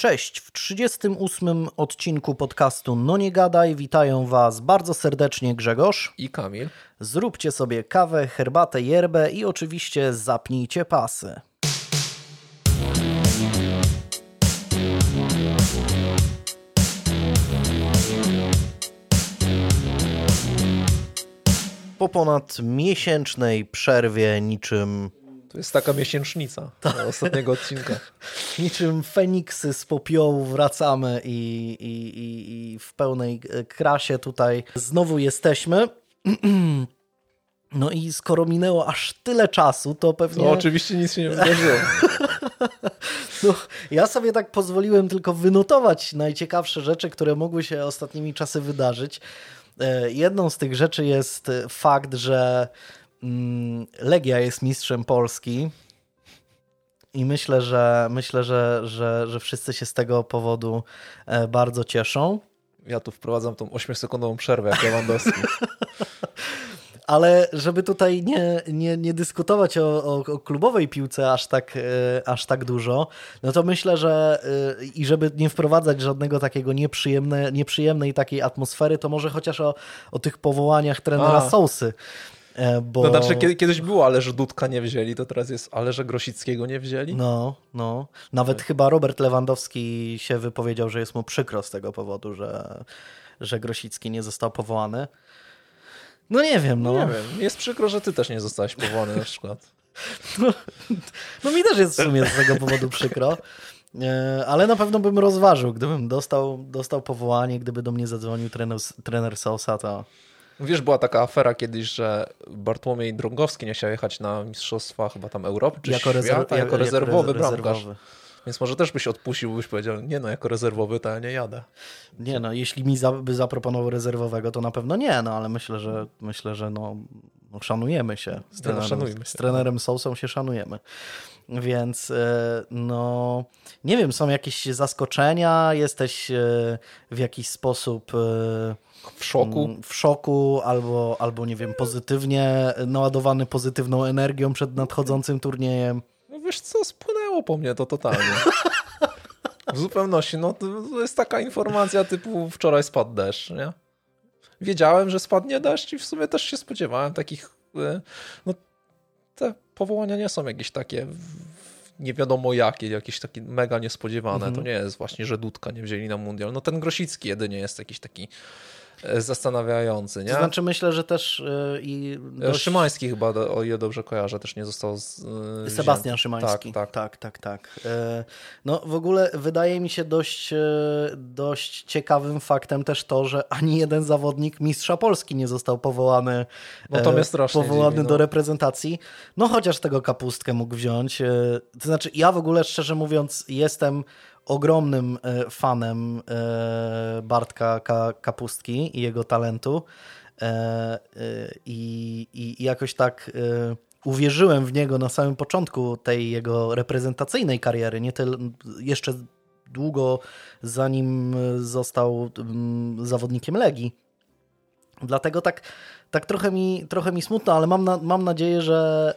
Cześć, w 38 odcinku podcastu No Nie Gadaj witają Was bardzo serdecznie Grzegorz i Kamil. Zróbcie sobie kawę, herbatę, yerbę i oczywiście zapnijcie pasy. Po ponad miesięcznej przerwie niczym to jest taka miesięcznica tak. ostatniego odcinka. Niczym Feniksy z popiołu wracamy i, i, i, i w pełnej krasie tutaj znowu jesteśmy. No i skoro minęło aż tyle czasu, to pewnie... No oczywiście nic się nie wydarzyło. No, ja sobie tak pozwoliłem tylko wynotować najciekawsze rzeczy, które mogły się ostatnimi czasy wydarzyć. E, jedną z tych rzeczy jest fakt, że Legia jest mistrzem Polski i myślę, że myślę, że, że, że wszyscy się z tego powodu e, bardzo cieszą. Ja tu wprowadzam tą 8-sekundową przerwę jak Lewandowski. Ale żeby tutaj nie, nie, nie dyskutować o, o, o, klubowej piłce aż tak, e, aż tak dużo, no to myślę, że e, i żeby nie wprowadzać żadnego takiego nieprzyjemne, nieprzyjemnej takiej atmosfery, to może chociaż o, o tych powołaniach trenera A. Sousy. E, bo... No znaczy, kiedyś było, ale że Dudka nie wzięli, to teraz jest, ale że Grosickiego nie wzięli? No, no. Nawet tak. chyba Robert Lewandowski się wypowiedział, że jest mu przykro z tego powodu, że, że Grosicki nie został powołany. No nie wiem, no. Nie wiem. Jest przykro, że ty też nie zostałeś powołany na przykład. No, no mi też jest w sumie z tego powodu przykro. E, ale na pewno bym rozważył, gdybym dostał, dostał powołanie, gdyby do mnie zadzwonił trener, trener Sosa, to, Wiesz, była taka afera kiedyś, że Bartłomiej Drągowski nie chciał jechać na Mistrzostwa chyba tam Europy czy jako, rezerw świata, jako, jako rezerwowy bramkarz. Rezerwowy. Więc może też byś odpuścił, byś powiedział, nie no, jako rezerwowy to ja nie jadę. Nie no, jeśli mi za, by zaproponował rezerwowego, to na pewno nie, no ale myślę, że myślę, że no, no szanujemy się. Z no, trenerem, no, się. z trenerem się szanujemy. Więc e, no, nie wiem, są jakieś zaskoczenia, jesteś e, w jakiś sposób e, w szoku. Mm, w szoku albo, albo nie wiem, pozytywnie naładowany pozytywną energią przed nadchodzącym turniejem. No wiesz co, spłynęło po mnie to totalnie. W zupełności, no to jest taka informacja typu wczoraj spadł deszcz, nie? Wiedziałem, że spadnie deszcz i w sumie też się spodziewałem takich, e, no te powołania nie są jakieś takie nie wiadomo jakie, jakieś takie mega niespodziewane. Mhm. To nie jest właśnie, że Dudka nie wzięli na mundial. No ten Grosicki jedynie jest jakiś taki zastanawiający, nie? To znaczy myślę, że też yy, i e, dość... Szymański chyba, o ile dobrze kojarzę, też nie został z, Sebastian Szymański. Tak, tak, tak, tak. tak. No w ogóle wydaje mi się dość, dość ciekawym faktem też to, że ani jeden zawodnik mistrza Polski nie został powołany, no to mnie strasznie powołany dziwi, no. do reprezentacji. No chociaż tego kapustkę mógł wziąć. To znaczy ja w ogóle szczerze mówiąc jestem ogromnym e, fanem e, Bartka Kapustki i jego talentu e, i, i jakoś tak uwierzyłem w niego na samym początku tej jego reprezentacyjnej kariery, nie tyle, jeszcze długo zanim został zawodnikiem Legii. Dlatego tak tak trochę mi, trochę mi smutno, ale mam, na, mam nadzieję, że,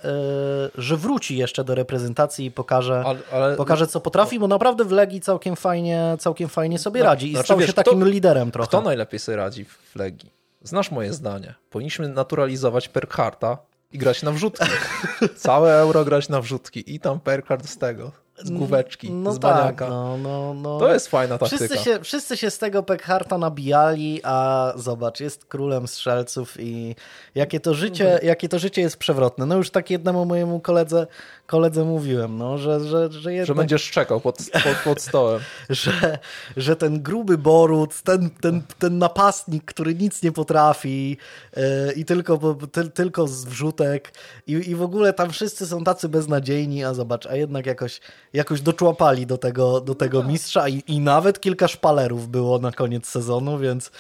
yy, że wróci jeszcze do reprezentacji i pokaże, ale, ale... pokaże co potrafi, bo naprawdę w Legii całkiem fajnie, całkiem fajnie sobie no, radzi i znaczy, stał wiesz, się takim kto, liderem trochę. Kto najlepiej sobie radzi w Legii? Znasz moje zdanie. Powinniśmy naturalizować Perkharta i grać na wrzutki. Całe euro grać na wrzutki i tam Perkhart z tego z główeczki, no z baniaka. Tak, no, no, no. To jest fajna taktyka. Wszyscy się, wszyscy się z tego Pekharta nabijali, a zobacz, jest królem strzelców i jakie to życie, mhm. jakie to życie jest przewrotne. No już tak jednemu mojemu koledze, koledze mówiłem, no, że, że, że, jednak, że będziesz szczekał pod, pod, pod stołem. że, że ten gruby Borut, ten, ten, ten napastnik, który nic nie potrafi yy, i tylko, ty, tylko z wrzutek i, i w ogóle tam wszyscy są tacy beznadziejni, a zobacz, a jednak jakoś jakoś doczłapali do tego, do tego no. mistrza i, i nawet kilka szpalerów było na koniec sezonu, więc,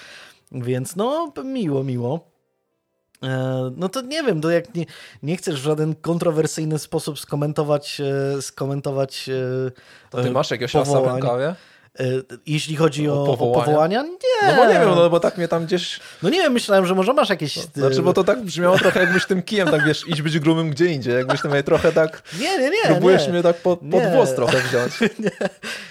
więc no miło, miło. E, no to nie wiem, to jak nie, nie chcesz w żaden kontrowersyjny sposób skomentować, e, skomentować to ty masz jakiegoś asa w rękawie? Jeśli chodzi o, o powołania. powołania. Nie. No bo nie wiem, no bo tak mnie tam gdzieś... No nie wiem, myślałem, że może masz jakieś... Znaczy, bo to tak brzmiało trochę jakbyś tym kijem tak, wiesz, idź być grubym gdzie indziej, jakbyś tam trochę tak... Nie, nie, nie. Próbujesz mnie tak pod, pod włos trochę wziąć. nie,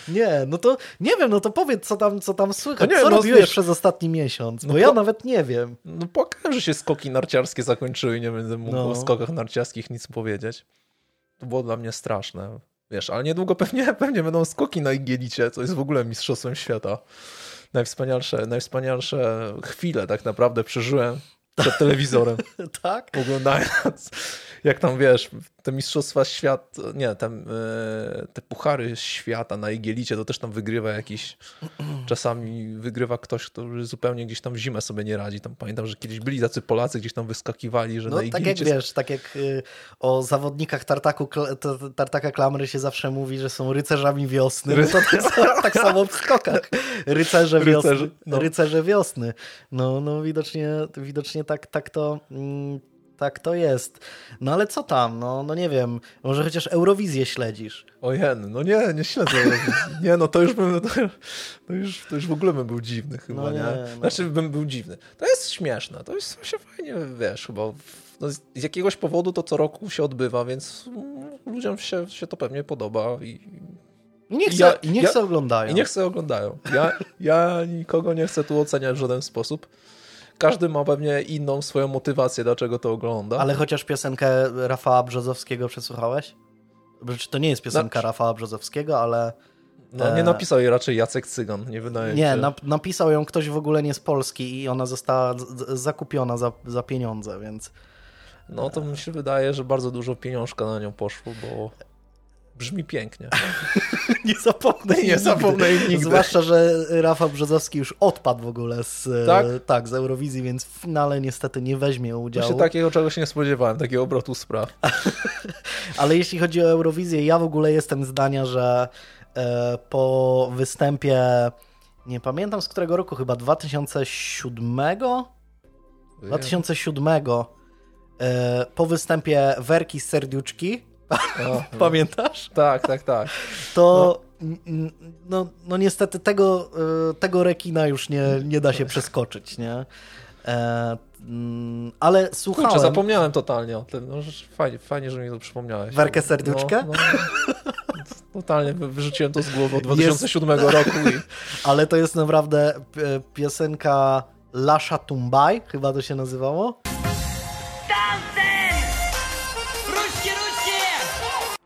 nie, no to nie wiem, no to powiedz, co tam, co tam słychać. No nie, co no, robiłeś wiesz, przez ostatni miesiąc? Bo no ja po... nawet nie wiem. No pokażę, że się skoki narciarskie zakończyły i nie będę mógł no. o skokach narciarskich nic powiedzieć. To było dla mnie straszne. Wiesz, ale niedługo pewnie, pewnie będą skoki na Igielicie, co jest w ogóle mistrzostwem świata. Najwspanialsze, najwspanialsze chwile tak naprawdę przeżyłem przed telewizorem. tak? Oglądając, jak tam wiesz, te mistrzostwa świat, nie, tam, e, te puchary świata na Igielicie, to też tam wygrywa jakiś, czasami wygrywa ktoś, który zupełnie gdzieś tam w zimę sobie nie radzi. Tam pamiętam, że kiedyś byli tacy Polacy, gdzieś tam wyskakiwali, że no, na Igielicie... tak jak wiesz, tak jak y, o zawodnikach tartaku, tartaka klamry się zawsze mówi, że są rycerzami wiosny, no to tak, tak samo w skokach. Rycerze wiosny. Rycerze, no. Rycerze wiosny. No, no widocznie, widocznie tak, tak to... Mm, tak to jest. No ale co tam? No, no nie wiem, może chociaż Eurowizję śledzisz. Ojen, no nie, nie śledzę Eurowizji. Nie, no to już bym, to, to, już, to już w ogóle bym był dziwny chyba, no nie? nie? No. Znaczy bym był dziwny. To jest śmieszne, to jest się fajnie, wiesz, chyba no, z jakiegoś powodu to co roku się odbywa, więc ludziom się, się to pewnie podoba i i niech, ja, ja, se oglądają. I niech se oglądają. Ja, ja nikogo nie chcę tu oceniać w żaden sposób każdy ma pewnie inną swoją motywację, dlaczego to ogląda. Ale chociaż piosenkę Rafała Brzozowskiego przesłuchałeś? Czy to nie jest piosenka no. Rafała Brzozowskiego, ale... No nie e, napisał jej raczej Jacek Cygan, nie wydaje Nie, się. napisał ją ktoś w ogóle nie z Polski i ona została zakupiona za, za pieniądze, więc... No to mi się wydaje, że bardzo dużo pieniążka na nią poszło, bo Brzmi pięknie. nie zapomnę Nie zapomnę nigdy. Zwłaszcza, że Rafał Brzozowski już odpadł w ogóle z, tak? tak? z Eurowizji, więc w finale niestety nie weźmie udziału. Właśnie takiego czegoś nie spodziewałem, takiego obrotu spraw. Ale jeśli chodzi o Eurowizję, ja w ogóle jestem zdania, że e, po występie, nie pamiętam z którego roku, chyba 2007? 2007 e, po występie Werki z Serdiuczki o, Pamiętasz? Tak, tak, tak. To no, no, no niestety tego, e, tego rekina już nie, nie da się przeskoczyć, nie? E, mm, ale słuchałem... Kurczę, zapomniałem totalnie o tym. No, fajnie, fajnie, że mi to przypomniałeś. Werkę serduszkę? No, no, totalnie wyrzuciłem to z głowy od 2007 jest... roku. I... Ale to jest naprawdę piosenka Lasha Tumbaj, chyba to się nazywało.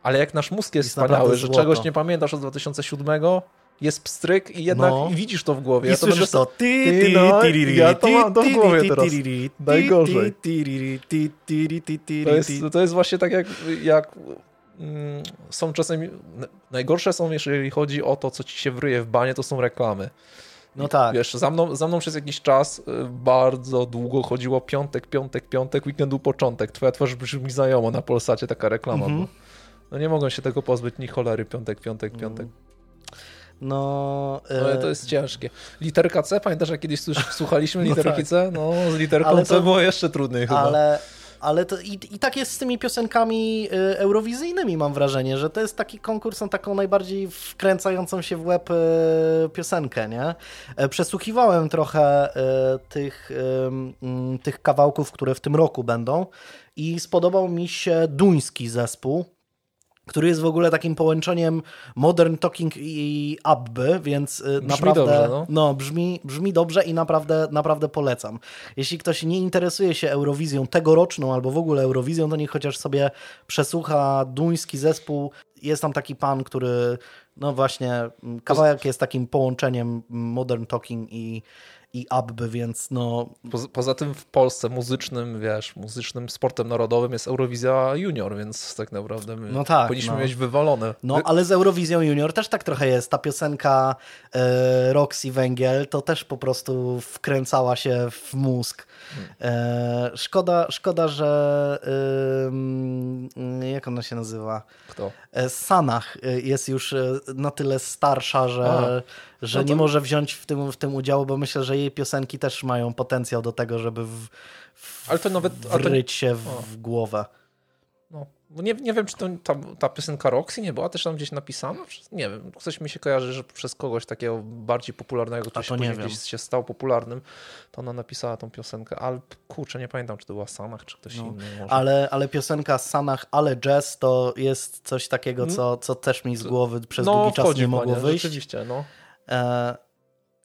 Ale jak nasz mózg jest, jest wspaniały, że czegoś nie pamiętasz od 2007, jest pstryk i jednak no. widzisz to w głowie. I ja to będę... to. Ty, ty, no, ja to mam to w głowie teraz. Najgorzej. To jest, to jest właśnie tak jak, jak mm, są czasem... Najgorsze są, jeżeli chodzi o to, co ci się wryje w banie, to są reklamy. No tak. Wiesz, za mną, za mną przez jakiś czas y, bardzo długo chodziło piątek, piątek, piątek, weekendu początek. Twoja twarz brzmi znajomo na Polsacie, taka reklama. Mm -hmm. No nie mogą się tego pozbyć ni cholery, piątek, piątek, mm. piątek. No, no e... to jest ciężkie. Literka C, pamiętasz jak kiedyś słuchaliśmy no literki tak. C? No z literką ale C to... było jeszcze trudniej chyba. Ale, ale to i, i tak jest z tymi piosenkami y, eurowizyjnymi mam wrażenie, że to jest taki konkurs na taką najbardziej wkręcającą się w łeb y, piosenkę, nie? E, przesłuchiwałem trochę y, tych, tych kawałków, które w tym roku będą i spodobał mi się duński zespół, który jest w ogóle takim połączeniem Modern Talking i Abby, więc y, brzmi naprawdę dobrze, no. no. brzmi, brzmi dobrze i naprawdę, naprawdę polecam. Jeśli ktoś nie interesuje się Eurowizją tegoroczną albo w ogóle Eurowizją, to niech chociaż sobie przesłucha duński zespół. Jest tam taki pan, który no właśnie, kawałek jest takim połączeniem Modern Talking i i Abby, więc no... Poza, poza, tym w Polsce muzycznym, wiesz, muzycznym sportem narodowym jest Eurowizja Junior, więc tak naprawdę my no tak, powinniśmy no. mieć wywalone. No, ale z Eurowizją Junior też tak trochę jest. Ta piosenka e, Roxy Węgiel to też po prostu wkręcała się w mózg. E, szkoda, szkoda, że e, jak ona się nazywa? Kto? E, Sanach e, jest już e, na tyle starsza, że, że no to... nie może wziąć w tym, w tym udziału, bo myślę, że jej piosenki też mają potencjał do tego, żeby w, w, ale to nawet, wryć się w, w głowę. No, Nie, nie wiem, czy to, ta, ta piosenka Roxy nie była też tam gdzieś napisana? Nie wiem, coś mi się kojarzy, że przez kogoś takiego bardziej popularnego, który się gdzieś się stał popularnym, to ona napisała tą piosenkę, ale kurczę, nie pamiętam, czy to była Sanach, czy ktoś no. inny. Może. Ale, ale piosenka Sanach, ale jazz to jest coś takiego, mm. co, co też mi z głowy przez no, długi czas nie mogło wyjść. Rzeczywiście, no. E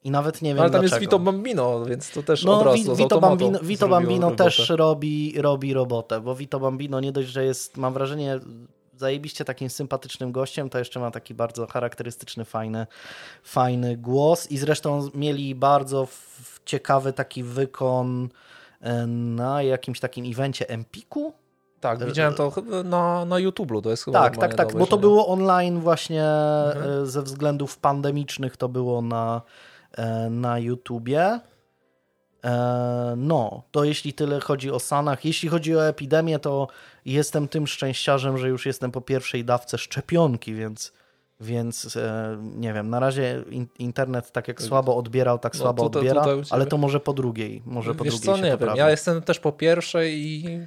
i nawet nie wiem Ale tam dlaczego. jest Vito Bambino, więc to też no, od razu Vito Bambino, Vito Bambino też robi, robi robotę, bo Vito Bambino nie dość, że jest, mam wrażenie, zajebiście takim sympatycznym gościem, to jeszcze ma taki bardzo charakterystyczny, fajny, fajny głos i zresztą mieli bardzo ciekawy taki wykon e, na jakimś takim evencie Empiku, tak, widziałem to na, na YouTube'u, to jest chyba Tak, tak, tak, bo to było online właśnie mhm. E, ze względów pandemicznych, to było na E, na YouTubie. E, no, to jeśli tyle chodzi o Sanach. Jeśli chodzi o epidemię, to jestem tym szczęściarzem, że już jestem po pierwszej dawce szczepionki, więc, więc e, nie wiem, na razie internet tak jak słabo odbierał, tak no, słabo tutaj, odbiera, tutaj ale to może po drugiej, może po Wiesz drugiej co, nie wiem, ja jestem też po pierwszej i...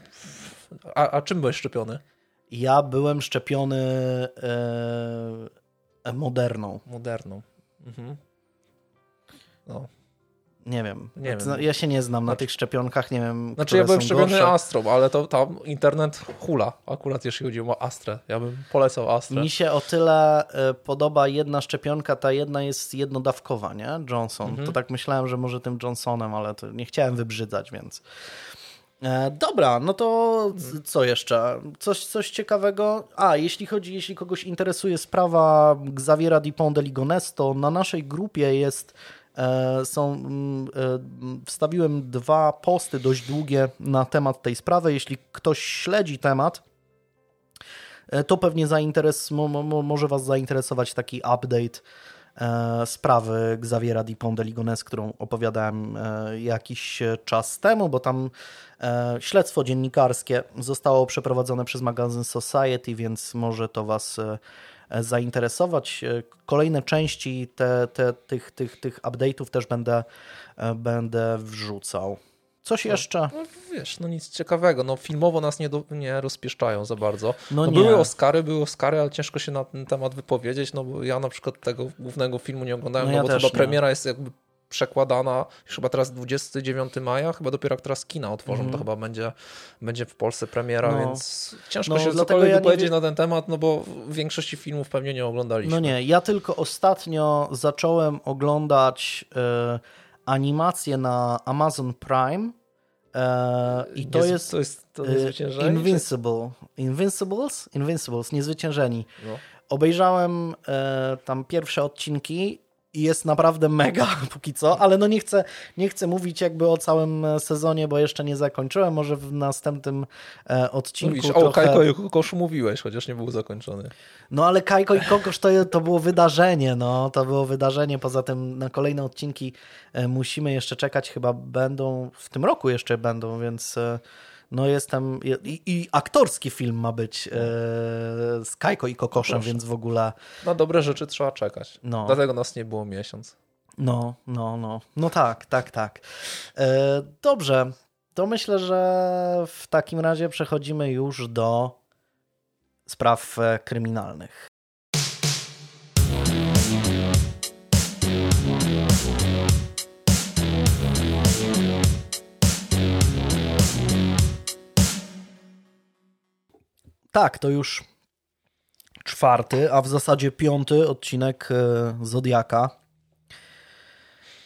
A, a czym byłeś szczepiony? Ja byłem szczepiony e, moderną. Moderną. Mhm. No. Nie wiem. Nie wiem. Ja się nie znam na znaczy, tych szczepionkach, nie wiem. Znaczy, ja byłem szczepiony Astrą, ale to tam internet hula. Akurat jeśli chodzi o Astrę. Ja bym polecał Astrę. Mi się o tyle e, podoba jedna szczepionka, ta jedna jest jednodawkowa, nie? Johnson. Mhm. To tak myślałem, że może tym Johnsonem, ale to nie chciałem wybrzydzać, więc. E, dobra, no to co jeszcze? Coś, coś ciekawego? A, jeśli chodzi, jeśli kogoś interesuje sprawa Xaviera Dupont de Ligonnès, to na naszej grupie jest E, są, mm, e, wstawiłem dwa posty dość długie na temat tej sprawy. Jeśli ktoś śledzi temat, to pewnie zainteres może Was zainteresować taki update sprawy Xaviera Dupont de Ligonnès, którą opowiadałem jakiś czas temu, bo tam śledztwo dziennikarskie zostało przeprowadzone przez magazyn Society, więc może to Was zainteresować. Kolejne części te, te, tych, tych, tych update'ów też będę, będę wrzucał. Coś no, jeszcze? No, wiesz, no nic ciekawego. No, filmowo nas nie, do, nie rozpieszczają za bardzo. No, no były Oscary, były Oscary, ale ciężko się na ten temat wypowiedzieć, no bo ja na przykład tego głównego filmu nie oglądałem, no, no ja bo chyba premiera jest jakby przekładana już chyba teraz 29 maja, chyba dopiero jak teraz kina otworzą, mm. to mhm. chyba będzie, będzie w Polsce premiera, no. więc ciężko no, się cokolwiek ja powiedzieć na ten temat, no bo w większości filmów pewnie nie oglądaliśmy. No nie, ja tylko ostatnio zacząłem oglądać e, animację na Amazon Prime e, i to jest, to jest to e, Invincible. Invincibles? Invincibles, niezwyciężeni. No. Obejrzałem e, tam pierwsze odcinki i jest naprawdę mega póki co, ale no nie chcę, nie chcę mówić jakby o całym sezonie, bo jeszcze nie zakończyłem, może w następnym e, odcinku Mówisz, trochę... o Kajko i Kokosz mówiłeś, chociaż nie był zakończony. No ale Kajko i Kokosz to, to było wydarzenie, no. To było wydarzenie, poza tym na kolejne odcinki e, musimy jeszcze czekać, chyba będą, w tym roku jeszcze będą, więc... No jestem. I, i aktorski film ma być e, z Kajko i Kokoszem, Proszę. więc w ogóle. Na dobre rzeczy trzeba czekać. No. Dlatego nas nie było miesiąc. No, no, no. No tak, tak, tak. E, dobrze. To myślę, że w takim razie przechodzimy już do spraw e, kryminalnych. Tak, to już czwarty, a w zasadzie piąty odcinek e, Zodiaka.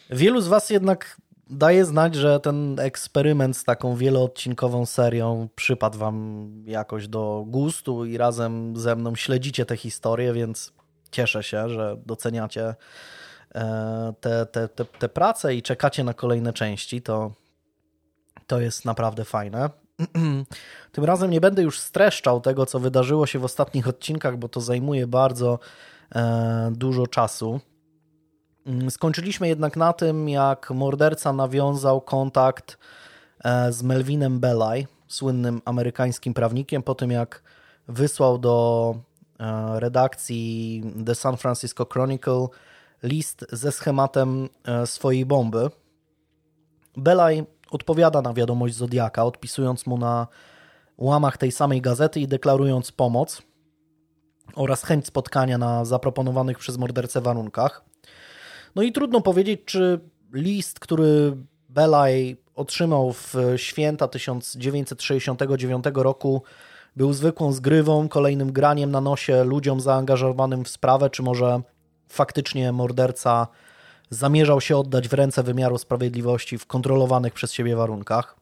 Wielu z Was jednak daje znać, że ten eksperyment z taką wieloodcinkową serią przypadł Wam jakoś do gustu i razem ze mną śledzicie tę historię, więc cieszę się, że doceniacie e, te, te, te, te prace i czekacie na kolejne części. To, to jest naprawdę fajne. Tym razem nie będę już streszczał tego, co wydarzyło się w ostatnich odcinkach, bo to zajmuje bardzo e, dużo czasu. Mm, skończyliśmy jednak na tym, jak morderca nawiązał kontakt e, z Melvinem Belaj, słynnym amerykańskim prawnikiem, po tym jak wysłał do e, redakcji The San Francisco Chronicle list ze schematem swojej bomby. Belaj odpowiada na wiadomość Zodiaka, odpisując mu na łamach tej samej gazety i deklarując pomoc oraz chęć spotkania na zaproponowanych przez mordercę warunkach. No i trudno powiedzieć, czy list, który Belaj otrzymał w święta 1969 roku, był zwykłą zgrywą, kolejnym graniem na nosie ludziom zaangażowanym w sprawę, czy może faktycznie morderca zamierzał się oddać w ręce wymiaru sprawiedliwości w kontrolowanych przez siebie warunkach.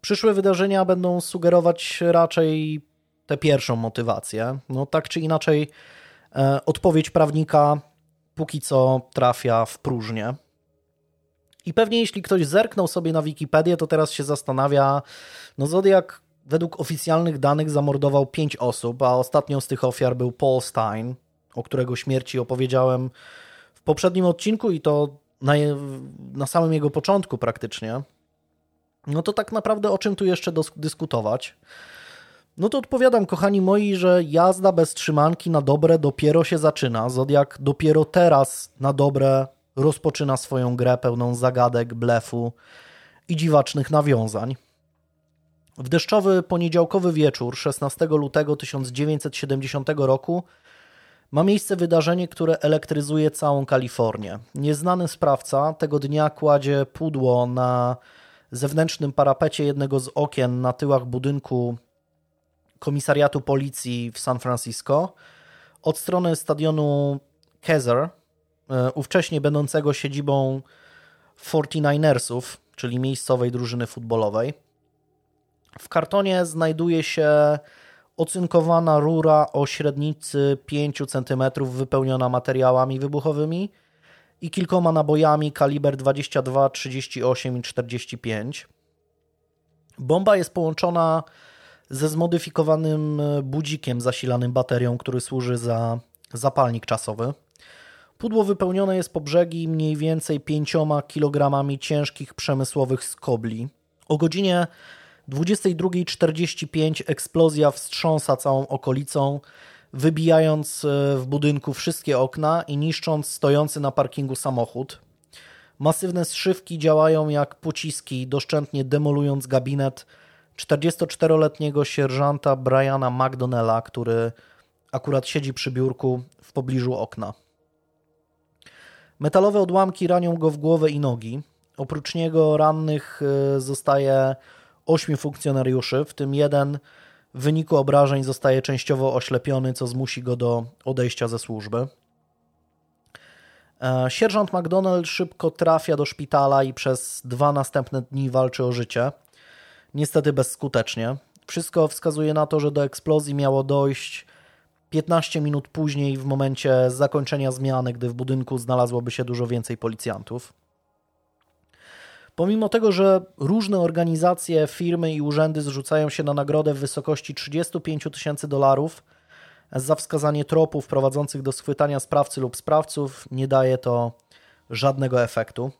Przyszłe wydarzenia będą sugerować raczej tę pierwszą motywację. No tak czy inaczej, e, odpowiedź prawnika póki co trafia w próżnię. I pewnie jeśli ktoś zerknął sobie na Wikipedię, to teraz się zastanawia, no Zodiak według oficjalnych danych zamordował pięć osób, a ostatnią z tych ofiar był Paul Stein, o którego śmierci opowiedziałem w poprzednim odcinku i to na, na samym jego początku praktycznie. No to tak naprawdę o czym tu jeszcze dyskutować? No to odpowiadam, kochani moi, że jazda bez trzymanki na dobre dopiero się zaczyna. Zodiak dopiero teraz na dobre rozpoczyna swoją grę pełną zagadek, blefu i dziwacznych nawiązań. W deszczowy poniedziałkowy wieczór 16 lutego 1970 roku ma miejsce wydarzenie, które elektryzuje całą Kalifornię. Nieznany sprawca tego dnia kładzie pudło na zewnętrznym parapecie jednego z okien na tyłach budynku komisariatu policji w San Francisco od strony stadionu Kaiser, e, ówcześnie będącego siedzibą 49ersów, czyli miejscowej drużyny futbolowej. W kartonie znajduje się ocynkowana rura o średnicy 5 cm wypełniona materiałami wybuchowymi i kilkoma nabojami kaliber 22, 38 i 45. Bomba jest połączona ze zmodyfikowanym budzikiem zasilanym baterią, który służy za zapalnik czasowy. Pudło wypełnione jest po brzegi mniej więcej 5 kg ciężkich przemysłowych skobli. O godzinie 22.45 eksplozja wstrząsa całą okolicą, wybijając e, w budynku wszystkie okna i niszcząc stojący na parkingu samochód. Masywne zszywki działają jak pociski, doszczętnie demolując gabinet 44-letniego sierżanta Briana McDonnella, który akurat siedzi przy biurku w pobliżu okna. Metalowe odłamki ranią go w głowę i nogi. Oprócz niego rannych e, zostaje ośmiu funkcjonariuszy, w tym jeden w wyniku obrażeń zostaje częściowo oślepiony, co zmusi go do odejścia ze służby. E, sierżant McDonald szybko trafia do szpitala i przez dwa następne dni walczy o życie. Niestety bezskutecznie. Wszystko wskazuje na to, że do eksplozji miało dojść 15 minut później, w momencie zakończenia zmiany, gdy w budynku znalazłoby się dużo więcej policjantów. Pomimo tego, że różne organizacje, firmy i urzędy zrzucają się na nagrodę w wysokości 35 tysięcy dolarów za wskazanie tropów prowadzących do schwytania sprawcy lub sprawców, nie daje to żadnego efektu.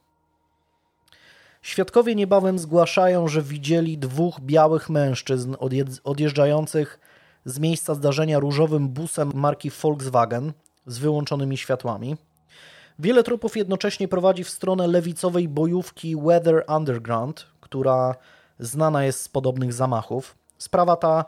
Świadkowie niebawem zgłaszają, że widzieli dwóch białych mężczyzn odjeżdżających z miejsca zdarzenia różowym busem marki Volkswagen z wyłączonymi światłami. Wiele tropów jednocześnie prowadzi w stronę lewicowej bojówki Weather Underground, która znana jest z podobnych zamachów. Sprawa ta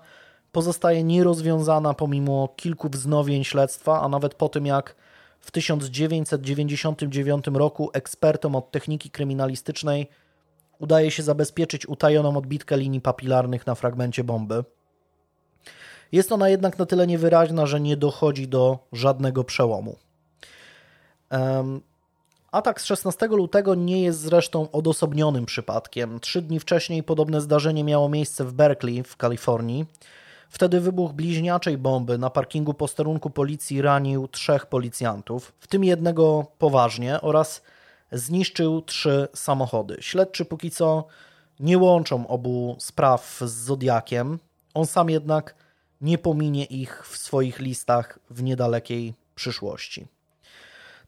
pozostaje nierozwiązana pomimo kilku wznowień śledztwa, a nawet po tym jak w 1999 roku ekspertom od techniki kryminalistycznej udaje się zabezpieczyć utajoną odbitkę linii papilarnych na fragmencie bomby. Jest ona jednak na tyle niewyraźna, że nie dochodzi do żadnego przełomu. Atak z 16 lutego nie jest zresztą odosobnionym przypadkiem. Trzy dni wcześniej podobne zdarzenie miało miejsce w Berkeley w Kalifornii. Wtedy wybuch bliźniaczej bomby na parkingu posterunku policji ranił trzech policjantów, w tym jednego poważnie, oraz zniszczył trzy samochody. Śledczy póki co nie łączą obu spraw z Zodiakiem. On sam jednak nie pominie ich w swoich listach w niedalekiej przyszłości.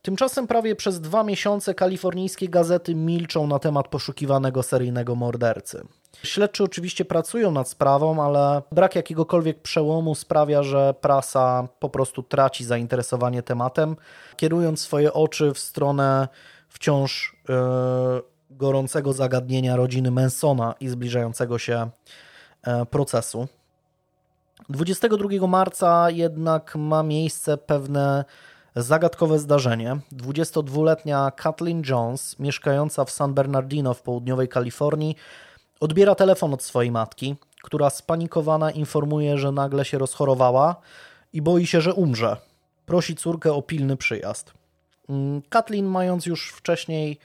Tymczasem prawie przez dwa miesiące kalifornijskie gazety milczą na temat poszukiwanego seryjnego mordercy. Śledczy oczywiście pracują nad sprawą, ale brak jakiegokolwiek przełomu sprawia, że prasa po prostu traci zainteresowanie tematem, kierując swoje oczy w stronę wciąż yy, gorącego zagadnienia rodziny Mansona i zbliżającego się e, procesu. 22 marca jednak ma miejsce pewne zagadkowe zdarzenie. 22-letnia Kathleen Jones, mieszkająca w San Bernardino w południowej Kalifornii, odbiera telefon od swojej matki, która spanikowana informuje, że nagle się rozchorowała i boi się, że umrze. Prosi córkę o pilny przyjazd. Mm, Kathleen, mając już wcześniej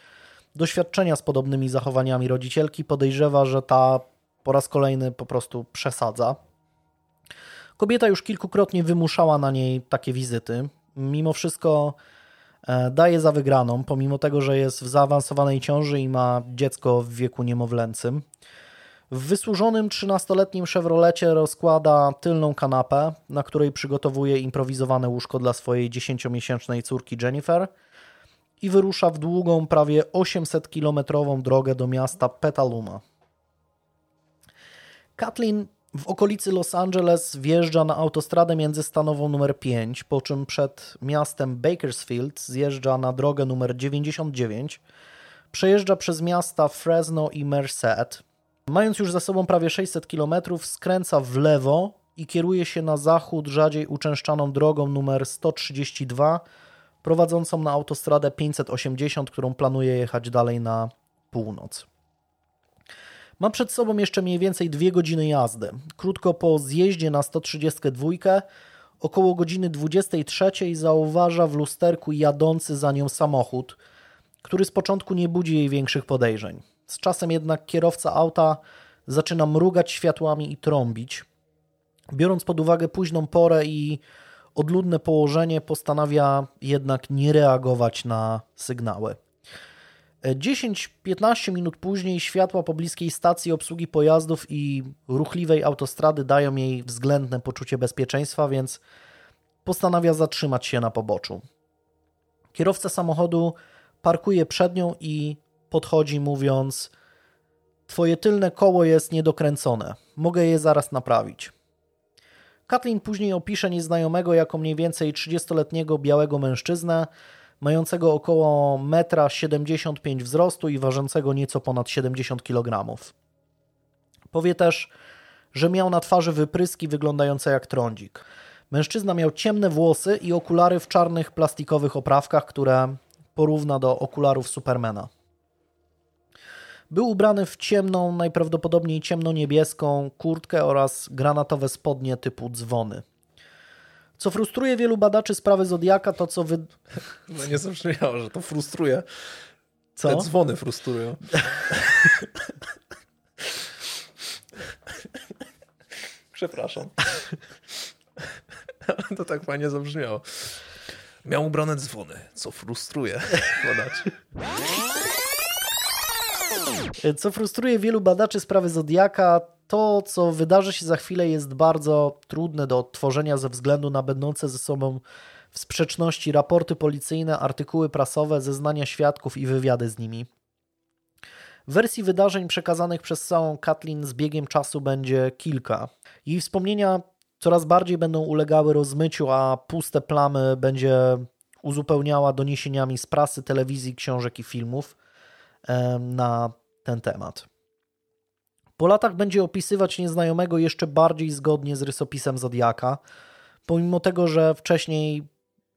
doświadczenia z podobnymi zachowaniami rodzicielki, podejrzewa, że ta po raz kolejny po prostu przesadza. Kobieta już kilkukrotnie wymuszała na niej takie wizyty. Mimo wszystko e, daje za wygraną, pomimo tego, że jest w zaawansowanej ciąży i ma dziecko w wieku niemowlęcym. W wysłużonym 13-letnim Chevrolecie rozkłada tylną kanapę, na której przygotowuje improwizowane łóżko dla swojej 10-miesięcznej córki Jennifer i wyrusza w długą, prawie 800-kilometrową drogę do miasta Petaluma. Kathleen w okolicy Los Angeles wjeżdża na autostradę międzystanową numer 5, po czym przed miastem Bakersfield zjeżdża na drogę numer 99, przejeżdża przez miasta Fresno i Merced. Mając już za sobą prawie 600 km, skręca w lewo i kieruje się na zachód rzadziej uczęszczaną drogą numer 132, prowadzącą na autostradę 580, którą planuje jechać dalej na północ. Mam przed sobą jeszcze mniej więcej dwie godziny jazdy. Krótko po zjeździe na 132, około godziny 23 zauważa w lusterku jadący za nią samochód, który z początku nie budzi jej większych podejrzeń. Z czasem jednak kierowca auta zaczyna mrugać światłami i trąbić. Biorąc pod uwagę późną porę i odludne położenie, postanawia jednak nie reagować na sygnały. 10-15 minut później światła pobliskiej stacji obsługi pojazdów i ruchliwej autostrady dają jej względne poczucie bezpieczeństwa, więc postanawia zatrzymać się na poboczu. Kierowca samochodu parkuje przed nią i podchodzi, mówiąc: Twoje tylne koło jest niedokręcone, mogę je zaraz naprawić. Kathleen później opisze nieznajomego jako mniej więcej 30-letniego białego mężczyznę, mającego około 1,75 m wzrostu i ważącego nieco ponad 70 kg. Powie też, że miał na twarzy wypryski wyglądające jak trądzik. Mężczyzna miał ciemne włosy i okulary w czarnych plastikowych oprawkach, które porówna do okularów Supermana. Był ubrany w ciemną, najprawdopodobniej ciemno-niebieską kurtkę oraz granatowe spodnie typu dzwony. Co frustruje wielu badaczy sprawy Zodiaka, to co wy... No nie zabrzmiało, że to frustruje. Co? Te dzwony frustrują. Przepraszam. to tak fajnie zabrzmiało. Miał ubrane dzwony, co frustruje badaczy. Co frustruje wielu badaczy sprawy Zodiaka, to co wydarzy się za chwilę jest bardzo trudne do odtworzenia ze względu na będące ze sobą w sprzeczności raporty policyjne, artykuły prasowe, zeznania świadków i wywiady z nimi. Wersji wydarzeń przekazanych przez całą Kathleen z biegiem czasu będzie kilka. Jej wspomnienia coraz bardziej będą ulegały rozmyciu, a puste plamy będzie uzupełniała doniesieniami z prasy, telewizji, książek i filmów na ten temat. Po latach będzie opisywać nieznajomego jeszcze bardziej zgodnie z rysopisem Zodiaka, pomimo tego, że wcześniej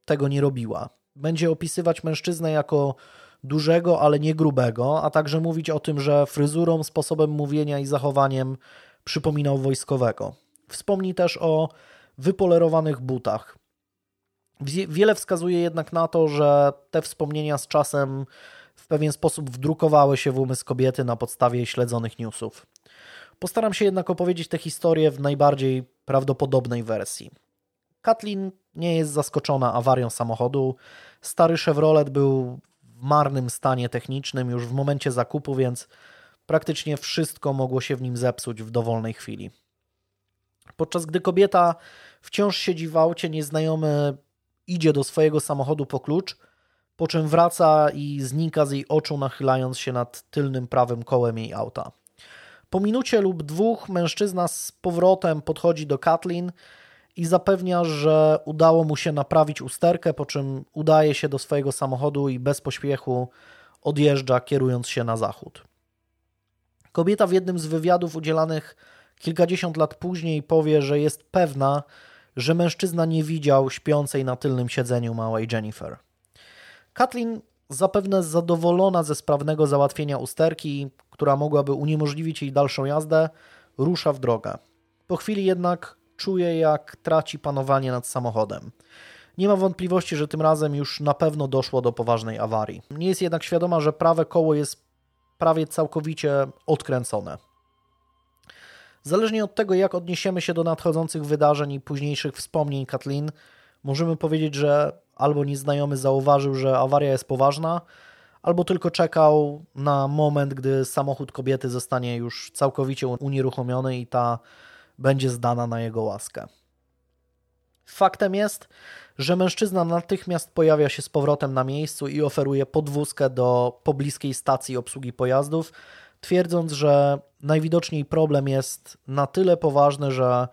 tego nie robiła. Będzie opisywać mężczyznę jako dużego, ale nie grubego, a także mówić o tym, że fryzurą, sposobem mówienia i zachowaniem przypominał wojskowego. Wspomni też o wypolerowanych butach. Wiele wskazuje jednak na to, że te wspomnienia z czasem w pewien sposób wdrukowały się w umysł kobiety na podstawie śledzonych newsów. Postaram się jednak opowiedzieć tę historię w najbardziej prawdopodobnej wersji. Kathleen nie jest zaskoczona awarią samochodu. Stary Chevrolet był w marnym stanie technicznym już w momencie zakupu, więc praktycznie wszystko mogło się w nim zepsuć w dowolnej chwili. Podczas gdy kobieta wciąż siedzi w aucie, nieznajomy idzie do swojego samochodu po klucz, po czym wraca i znika z jej oczu, nachylając się nad tylnym prawym kołem jej auta. Po minucie lub dwóch mężczyzna z powrotem podchodzi do Kathleen i zapewnia, że udało mu się naprawić usterkę, po czym udaje się do swojego samochodu i bez pośpiechu odjeżdża, kierując się na zachód. Kobieta w jednym z wywiadów udzielanych Kilkadziesiąt lat później powie, że jest pewna, że mężczyzna nie widział śpiącej na tylnym siedzeniu małej Jennifer. Kathleen, zapewne zadowolona ze sprawnego załatwienia usterki, która mogłaby uniemożliwić jej dalszą jazdę, rusza w drogę. Po chwili jednak czuje, jak traci panowanie nad samochodem. Nie ma wątpliwości, że tym razem już na pewno doszło do poważnej awarii. Nie jest jednak świadoma, że prawe koło jest prawie całkowicie odkręcone. Zależnie od tego, jak odniesiemy się do nadchodzących wydarzeń i późniejszych wspomnień Kathleen, możemy powiedzieć, że albo nieznajomy zauważył, że awaria jest poważna, albo tylko czekał na moment, gdy samochód kobiety zostanie już całkowicie unieruchomiony i ta będzie zdana na jego łaskę. Faktem jest, że mężczyzna natychmiast pojawia się z powrotem na miejscu i oferuje podwózkę do pobliskiej stacji obsługi pojazdów, twierdząc, że najwidoczniej problem jest na tyle poważny, że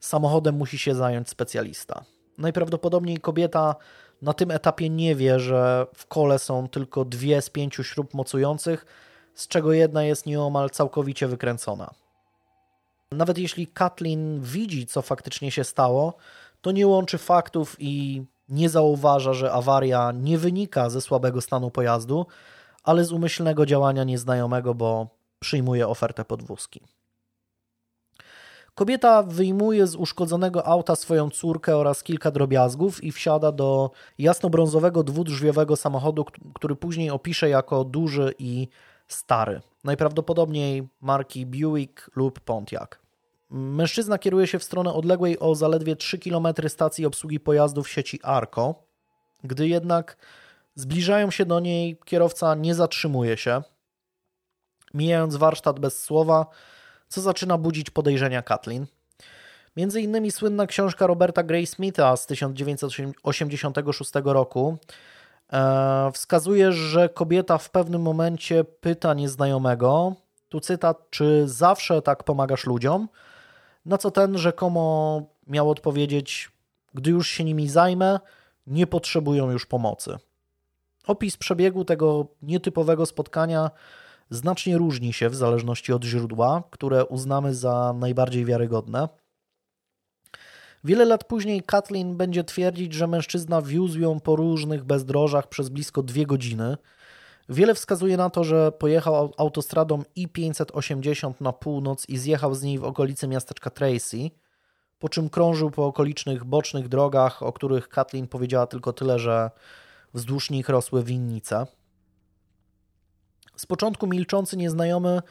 samochodem musi się zająć specjalista. Najprawdopodobniej kobieta na tym etapie nie wie, że w kole są tylko dwie z pięciu śrub mocujących, z czego jedna jest nieomal całkowicie wykręcona. Nawet jeśli Kathleen widzi, co faktycznie się stało, to nie łączy faktów i nie zauważa, że awaria nie wynika ze słabego stanu pojazdu, ale z umyślnego działania nieznajomego, bo przyjmuje ofertę podwózki. Kobieta wyjmuje z uszkodzonego auta swoją córkę oraz kilka drobiazgów i wsiada do jasnobrązowego dwudrzwiowego samochodu, który później opisze jako duży i stary. Najprawdopodobniej marki Buick lub Pontiac. Mężczyzna kieruje się w stronę odległej o zaledwie 3 km stacji obsługi pojazdów sieci Arco. Gdy jednak zbliżają się do niej, kierowca nie zatrzymuje się. Mijając warsztat bez słowa, co zaczyna budzić podejrzenia Kathleen. Między innymi słynna książka Roberta Gray Smitha z 1986 roku e, wskazuje, że kobieta w pewnym momencie pyta nieznajomego, tu cytat, czy zawsze tak pomagasz ludziom? Na co ten rzekomo miał odpowiedzieć, gdy już się nimi zajmę, nie potrzebują już pomocy. Opis przebiegu tego nietypowego spotkania znacznie różni się w zależności od źródła, które uznamy za najbardziej wiarygodne. Wiele lat później Kathleen będzie twierdzić, że mężczyzna wiózł ją po różnych bezdrożach przez blisko dwie godziny. Wiele wskazuje na to, że pojechał autostradą I-580 na północ i zjechał z niej w okolicy miasteczka Tracy, po czym krążył po okolicznych bocznych drogach, o których Kathleen powiedziała tylko tyle, że wzdłuż nich rosły winnice. Z początku milczący nieznajomy,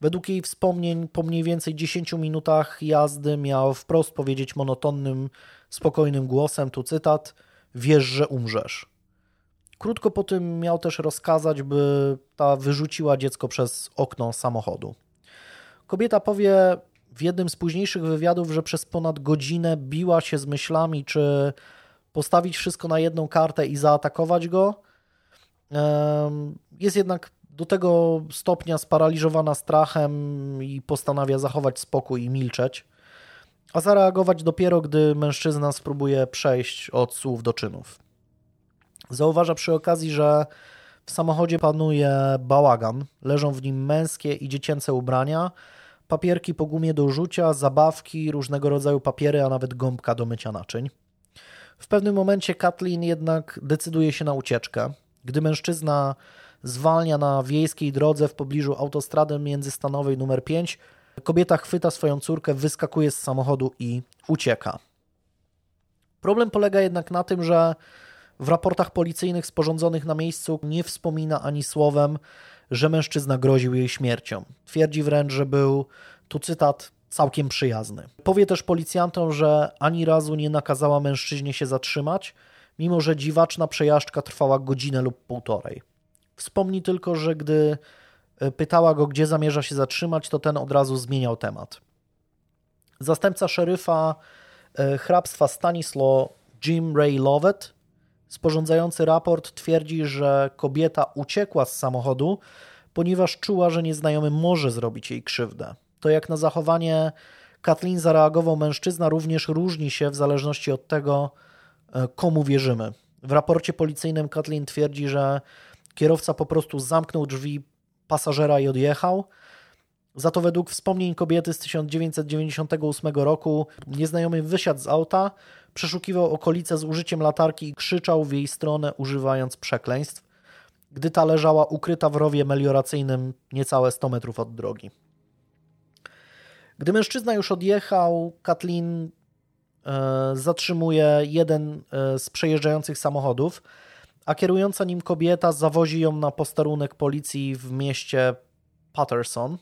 według jej wspomnień, po mniej więcej 10 minutach jazdy miał wprost powiedzieć monotonnym, spokojnym głosem, tu cytat, wiesz, że umrzesz. Krótko po tym miał też rozkazać, by ta wyrzuciła dziecko przez okno samochodu. Kobieta powie w jednym z późniejszych wywiadów, że przez ponad godzinę biła się z myślami, czy postawić wszystko na jedną kartę i zaatakować go. Jest jednak do tego stopnia sparaliżowana strachem i postanawia zachować spokój i milczeć, a zareagować dopiero, gdy mężczyzna spróbuje przejść od słów do czynów. Zauważa przy okazji, że w samochodzie panuje bałagan, leżą w nim męskie i dziecięce ubrania, papierki po gumie do rzucia, zabawki, różnego rodzaju papiery, a nawet gąbka do mycia naczyń. W pewnym momencie Kathleen jednak decyduje się na ucieczkę. Gdy mężczyzna zwalnia na wiejskiej drodze w pobliżu autostrady międzystanowej nr 5. Kobieta chwyta swoją córkę, wyskakuje z samochodu i ucieka. Problem polega jednak na tym, że w raportach policyjnych sporządzonych na miejscu nie wspomina ani słowem, że mężczyzna groził jej śmiercią. Twierdzi wręcz, że był, tu cytat, całkiem przyjazny. Powie też policjantom, że ani razu nie nakazała mężczyźnie się zatrzymać, mimo że dziwaczna przejażdżka trwała godzinę lub półtorej. Wspomni tylko, że gdy e, pytała go, gdzie zamierza się zatrzymać, to ten od razu zmieniał temat. Zastępca szeryfa e, hrabstwa Stanislaw Jim Ray Lovett, sporządzający raport, twierdzi, że kobieta uciekła z samochodu, ponieważ czuła, że nieznajomy może zrobić jej krzywdę. To jak na zachowanie Kathleen zareagował mężczyzna również różni się w zależności od tego, e, komu wierzymy. W raporcie policyjnym Kathleen twierdzi, że Kierowca po prostu zamknął drzwi pasażera i odjechał. Za to według wspomnień kobiety z 1998 roku nieznajomy wysiadł z auta, przeszukiwał okolice z użyciem latarki i krzyczał w jej stronę używając przekleństw, gdy ta leżała ukryta w rowie melioracyjnym niecałe 100 metrów od drogi. Gdy mężczyzna już odjechał, Kathleen e, zatrzymuje jeden e, z przejeżdżających samochodów, a kierująca nim kobieta zawozi ją na posterunek policji w mieście Patterson.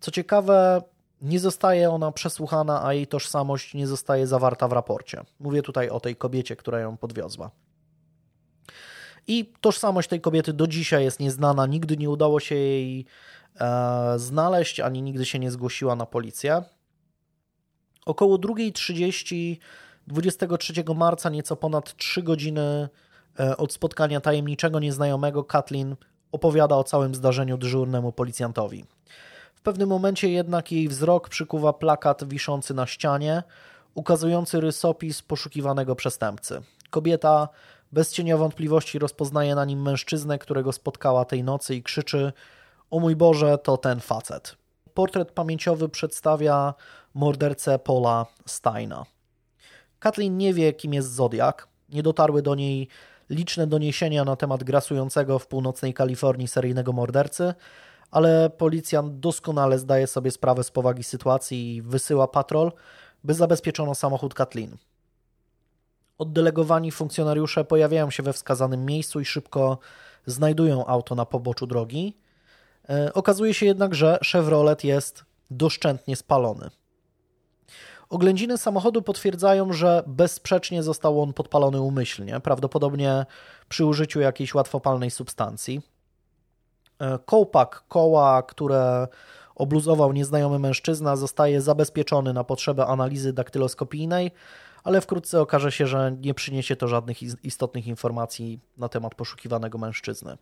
Co ciekawe, nie zostaje ona przesłuchana, a jej tożsamość nie zostaje zawarta w raporcie. Mówię tutaj o tej kobiecie, która ją podwiozła. I tożsamość tej kobiety do dzisiaj jest nieznana, nigdy nie udało się jej e, znaleźć, ani nigdy się nie zgłosiła na policję. Około 2.30 23 marca, nieco ponad 3 godziny od spotkania tajemniczego nieznajomego, Kathleen opowiada o całym zdarzeniu dyżurnemu policjantowi. W pewnym momencie jednak jej wzrok przykuwa plakat wiszący na ścianie, ukazujący rysopis poszukiwanego przestępcy. Kobieta bez cienia wątpliwości rozpoznaje na nim mężczyznę, którego spotkała tej nocy i krzyczy: O mój Boże, to ten facet. Portret pamięciowy przedstawia mordercę Paula Steina. Kathleen nie wie, kim jest Zodiak. Nie dotarły do niej liczne doniesienia na temat grasującego w północnej Kalifornii seryjnego mordercy, ale policjant doskonale zdaje sobie sprawę z powagi sytuacji i wysyła patrol, by zabezpieczono samochód Kathleen. Oddelegowani funkcjonariusze pojawiają się we wskazanym miejscu i szybko znajdują auto na poboczu drogi. E, okazuje się jednak, że Chevrolet jest doszczętnie spalony. Oględziny samochodu potwierdzają, że bezsprzecznie został on podpalony umyślnie, prawdopodobnie przy użyciu jakiejś łatwopalnej substancji. E, kołpak koła, które obluzował nieznajomy mężczyzna, zostaje zabezpieczony na potrzebę analizy daktyloskopijnej, ale wkrótce okaże się, że nie przyniesie to żadnych istotnych informacji na temat poszukiwanego mężczyzny.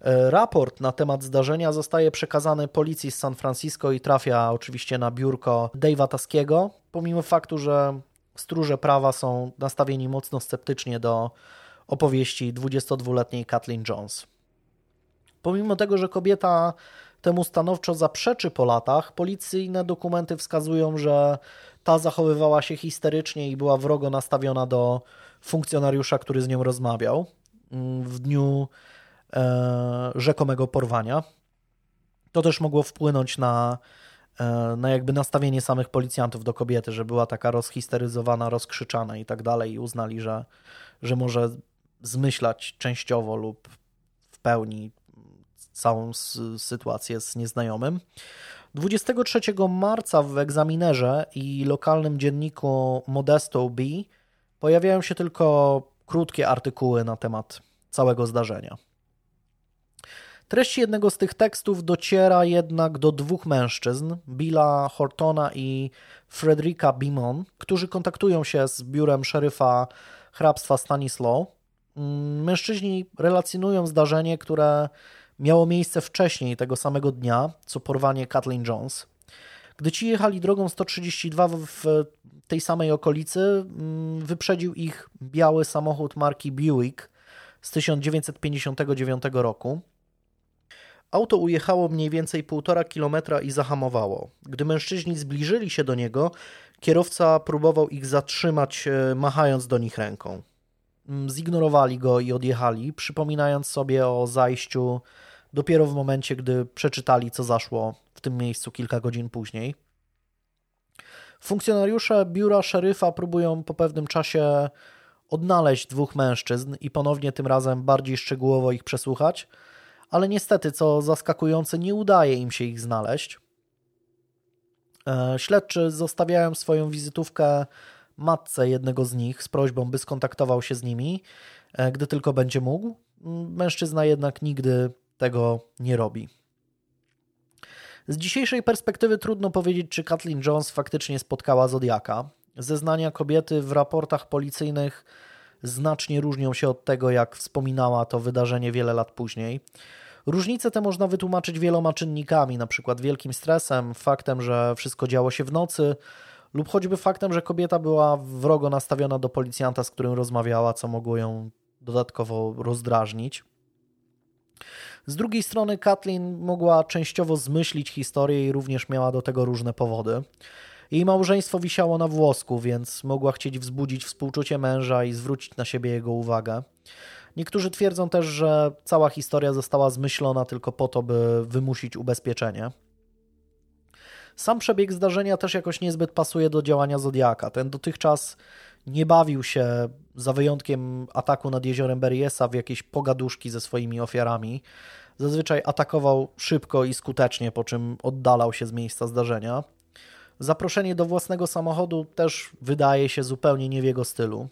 E, raport na temat zdarzenia zostaje przekazany policji z San Francisco i trafia oczywiście na biurko Dave'a Taskiego, pomimo faktu, że stróże prawa są nastawieni mocno sceptycznie do opowieści 22-letniej Kathleen Jones. Pomimo tego, że kobieta temu stanowczo zaprzeczy po latach, policyjne dokumenty wskazują, że ta zachowywała się histerycznie i była wrogo nastawiona do funkcjonariusza, który z nią rozmawiał mm, w dniu rzekomego porwania. To też mogło wpłynąć na, e, na jakby nastawienie samych policjantów do kobiety, że była taka rozhisteryzowana, rozkrzyczana i tak dalej i uznali, że, że może zmyślać częściowo lub w pełni całą sytuację z nieznajomym. 23 marca w egzaminerze i lokalnym dzienniku Modesto B pojawiają się tylko krótkie artykuły na temat całego zdarzenia. Treść jednego z tych tekstów dociera jednak do dwóch mężczyzn, Billa Hortona i Frederika Bimon, którzy kontaktują się z biurem szeryfa hrabstwa Stanislaw. Mm, mężczyźni relacjonują zdarzenie, które miało miejsce wcześniej tego samego dnia, co porwanie Kathleen Jones. Gdy ci jechali drogą 132 w tej samej okolicy, mm, wyprzedził ich biały samochód marki Buick z 1959 roku. Auto ujechało mniej więcej półtora kilometra i zahamowało. Gdy mężczyźni zbliżyli się do niego, kierowca próbował ich zatrzymać, e, machając do nich ręką. Mm, zignorowali go i odjechali, przypominając sobie o zajściu dopiero w momencie, gdy przeczytali, co zaszło w tym miejscu kilka godzin później. Funkcjonariusze biura szeryfa próbują po pewnym czasie odnaleźć dwóch mężczyzn i ponownie tym razem bardziej szczegółowo ich przesłuchać, ale niestety, co zaskakujące, nie udaje im się ich znaleźć. E, śledczy zostawiają swoją wizytówkę matce jednego z nich z prośbą, by skontaktował się z nimi, e, gdy tylko będzie mógł. Mężczyzna jednak nigdy tego nie robi. Z dzisiejszej perspektywy trudno powiedzieć, czy Kathleen Jones faktycznie spotkała Zodiaka. Zeznania kobiety w raportach policyjnych znacznie różnią się od tego, jak wspominała to wydarzenie wiele lat później. Różnice te można wytłumaczyć wieloma czynnikami, np. wielkim stresem, faktem, że wszystko działo się w nocy, lub choćby faktem, że kobieta była wrogo nastawiona do policjanta, z którym rozmawiała, co mogło ją dodatkowo rozdrażnić. Z drugiej strony Kathleen mogła częściowo zmyślić historię i również miała do tego różne powody. Jej małżeństwo wisiało na włosku, więc mogła chcieć wzbudzić współczucie męża i zwrócić na siebie jego uwagę. Niektórzy twierdzą też, że cała historia została zmyślona tylko po to, by wymusić ubezpieczenie. Sam przebieg zdarzenia też jakoś niezbyt pasuje do działania Zodiaka. Ten dotychczas nie bawił się, za wyjątkiem ataku nad jeziorem Beriesa, w jakieś pogaduszki ze swoimi ofiarami. Zazwyczaj atakował szybko i skutecznie, po czym oddalał się z miejsca zdarzenia. Zaproszenie do własnego samochodu też wydaje się zupełnie nie w jego stylu.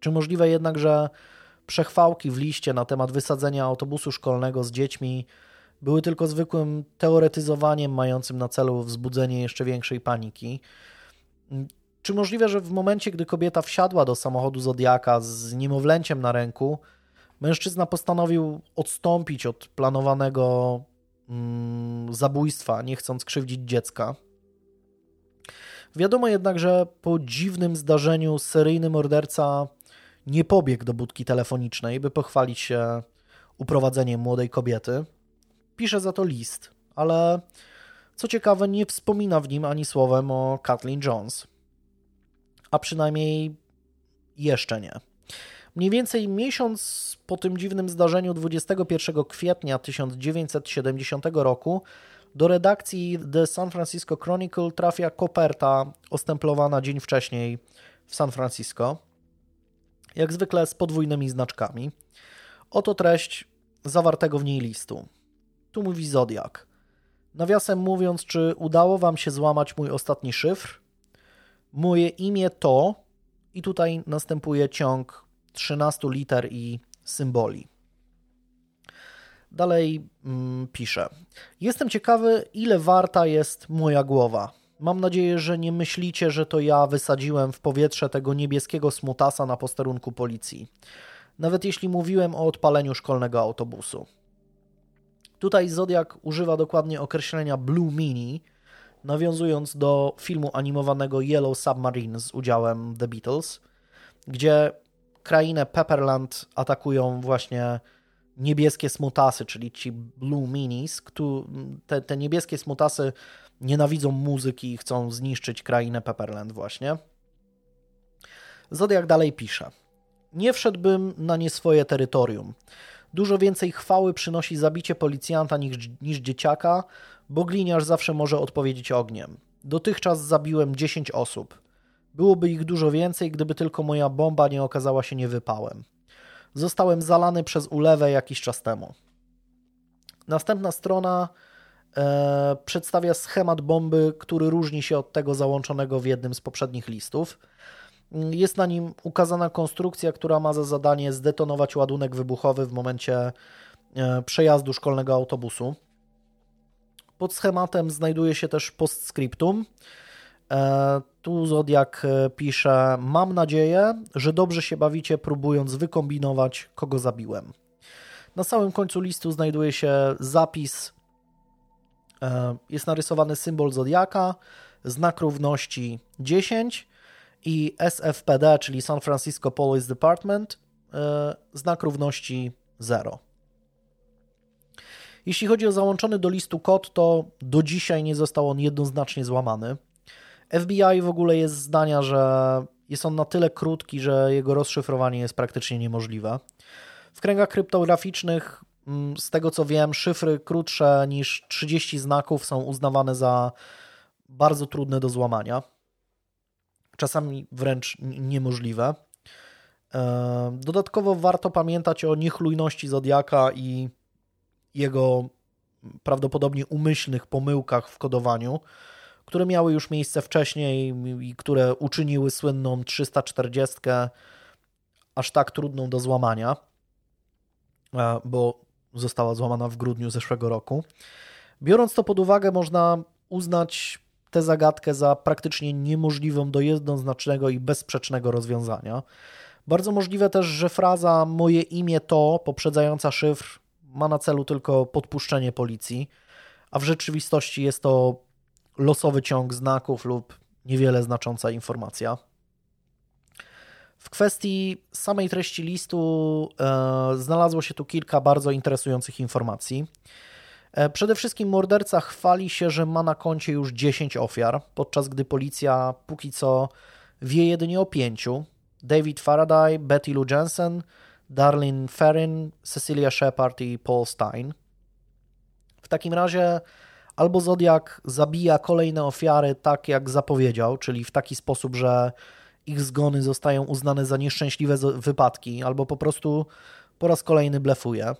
Czy możliwe jednak, że przechwałki w liście na temat wysadzenia autobusu szkolnego z dziećmi były tylko zwykłym teoretyzowaniem mającym na celu wzbudzenie jeszcze większej paniki? Czy możliwe, że w momencie, gdy kobieta wsiadła do samochodu Zodiaka z niemowlęciem na ręku, mężczyzna postanowił odstąpić od planowanego mm, zabójstwa, nie chcąc krzywdzić dziecka? Wiadomo jednak, że po dziwnym zdarzeniu seryjny morderca nie pobiegł do budki telefonicznej, by pochwalić się uprowadzeniem młodej kobiety. Pisze za to list, ale co ciekawe, nie wspomina w nim ani słowem o Kathleen Jones. A przynajmniej jeszcze nie. Mniej więcej miesiąc po tym dziwnym zdarzeniu 21 kwietnia 1970 roku do redakcji The San Francisco Chronicle trafia koperta ostemplowana dzień wcześniej w San Francisco, jak zwykle z podwójnymi znaczkami. Oto treść zawartego w niej listu. Tu mówi Zodiak. Nawiasem mówiąc, czy udało Wam się złamać mój ostatni szyfr? Moje imię to, i tutaj następuje ciąg 13 liter i symboli. Dalej mm, pisze. Jestem ciekawy, ile warta jest moja głowa. Mam nadzieję, że nie myślicie, że to ja wysadziłem w powietrze tego niebieskiego smutasa na posterunku policji. Nawet jeśli mówiłem o odpaleniu szkolnego autobusu. Tutaj Zodiak używa dokładnie określenia Blue Mini, nawiązując do filmu animowanego Yellow Submarine z udziałem The Beatles, gdzie krainę Pepperland atakują właśnie niebieskie smutasy, czyli ci Blue Minis. Te, te niebieskie smutasy nienawidzą muzyki i chcą zniszczyć krainę Pepperland właśnie. Zodiak dalej pisze. Nie wszedłbym na nie swoje terytorium. Dużo więcej chwały przynosi zabicie policjanta niż, niż dzieciaka, bo gliniarz zawsze może odpowiedzieć ogniem. Dotychczas zabiłem 10 osób. Byłoby ich dużo więcej, gdyby tylko moja bomba nie okazała się niewypałem. Zostałem zalany przez ulewę jakiś czas temu. Następna strona e, przedstawia schemat bomby, który różni się od tego załączonego w jednym z poprzednich listów. Jest na nim ukazana konstrukcja, która ma za zadanie zdetonować ładunek wybuchowy w momencie e, przejazdu szkolnego autobusu. Pod schematem znajduje się też postscriptum. E, tu Zodiak e, pisze: Mam nadzieję, że dobrze się bawicie, próbując wykombinować, kogo zabiłem. Na samym końcu listu znajduje się zapis. Jest narysowany symbol Zodiaka, znak równości 10 i SFPD, czyli San Francisco Police Department, e, znak równości 0. Jeśli chodzi o załączony do listu kod, to do dzisiaj nie został on jednoznacznie złamany. FBI w ogóle jest zdania, że jest on na tyle krótki, że jego rozszyfrowanie jest praktycznie niemożliwe. W kręgach kryptograficznych, mm, z tego co wiem, szyfry krótsze niż 30 znaków są uznawane za bardzo trudne do złamania czasami wręcz niemożliwe. E, dodatkowo warto pamiętać o niechlujności Zodiaka i jego prawdopodobnie umyślnych pomyłkach w kodowaniu, które miały już miejsce wcześniej i które uczyniły słynną 340 aż tak trudną do złamania, e, bo została złamana w grudniu zeszłego roku. Biorąc to pod uwagę, można uznać tę zagadkę za praktycznie niemożliwą do jednoznacznego i bezsprzecznego rozwiązania. Bardzo możliwe też, że fraza moje imię to, poprzedzająca szyfr, ma na celu tylko podpuszczenie policji, a w rzeczywistości jest to losowy ciąg znaków lub niewiele znacząca informacja. W kwestii samej treści listu e, znalazło się tu kilka bardzo interesujących informacji. E, przede wszystkim morderca chwali się, że ma na koncie już 10 ofiar, podczas gdy policja póki co wie jedynie o pięciu. David Faraday, Betty Lou Jensen, Darlene Ferrin, Cecilia Shepard i Paul Stein. W takim razie albo Zodiak zabija kolejne ofiary tak, jak zapowiedział, czyli w taki sposób, że ich zgony zostają uznane za nieszczęśliwe wypadki, albo po prostu po raz kolejny blefuje.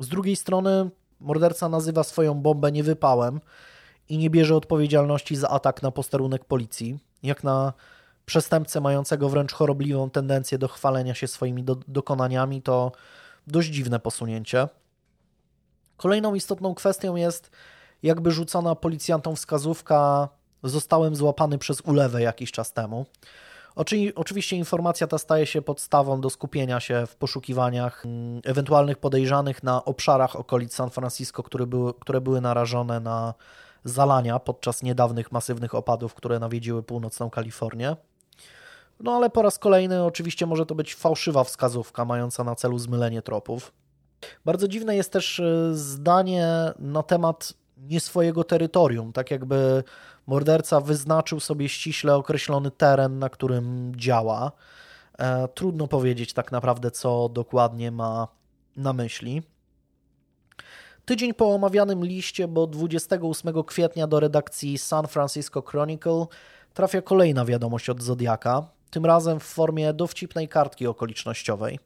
Z drugiej strony morderca nazywa swoją bombę niewypałem i nie bierze odpowiedzialności za atak na posterunek policji, jak na przestępcę mającego wręcz chorobliwą tendencję do chwalenia się swoimi do dokonaniami, to dość dziwne posunięcie. Kolejną istotną kwestią jest jakby rzucona policjantom wskazówka zostałem złapany przez ulewę jakiś czas temu. Oczywiście informacja ta staje się podstawą do skupienia się w poszukiwaniach mm, ewentualnych podejrzanych na obszarach okolic San Francisco, które były, które były narażone na zalania podczas niedawnych masywnych opadów, które nawiedziły północną Kalifornię. No ale po raz kolejny oczywiście może to być fałszywa wskazówka mająca na celu zmylenie tropów. Bardzo dziwne jest też e, zdanie na temat nie swojego terytorium, tak jakby morderca wyznaczył sobie ściśle określony teren, na którym działa. E, trudno powiedzieć tak naprawdę, co dokładnie ma na myśli. Tydzień po omawianym liście, bo 28 kwietnia do redakcji San Francisco Chronicle trafia kolejna wiadomość od Zodiaka, tym razem w formie dowcipnej kartki okolicznościowej.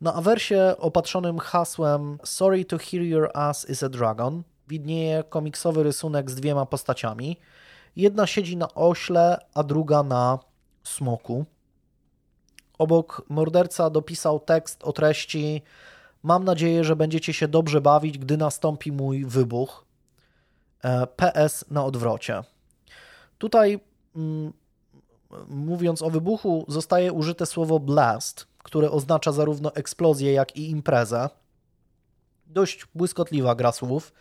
Na awersie opatrzonym hasłem Sorry to hear your ass is a dragon widnieje komiksowy rysunek z dwiema postaciami. Jedna siedzi na ośle, a druga na smoku. Obok morderca dopisał tekst o treści Mam nadzieję, że będziecie się dobrze bawić, gdy nastąpi mój wybuch. E, PS na odwrocie. Tutaj mm, mówiąc o wybuchu, zostaje użyte słowo blast, które oznacza zarówno eksplozję, jak i imprezę. Dość błyskotliwa gra słów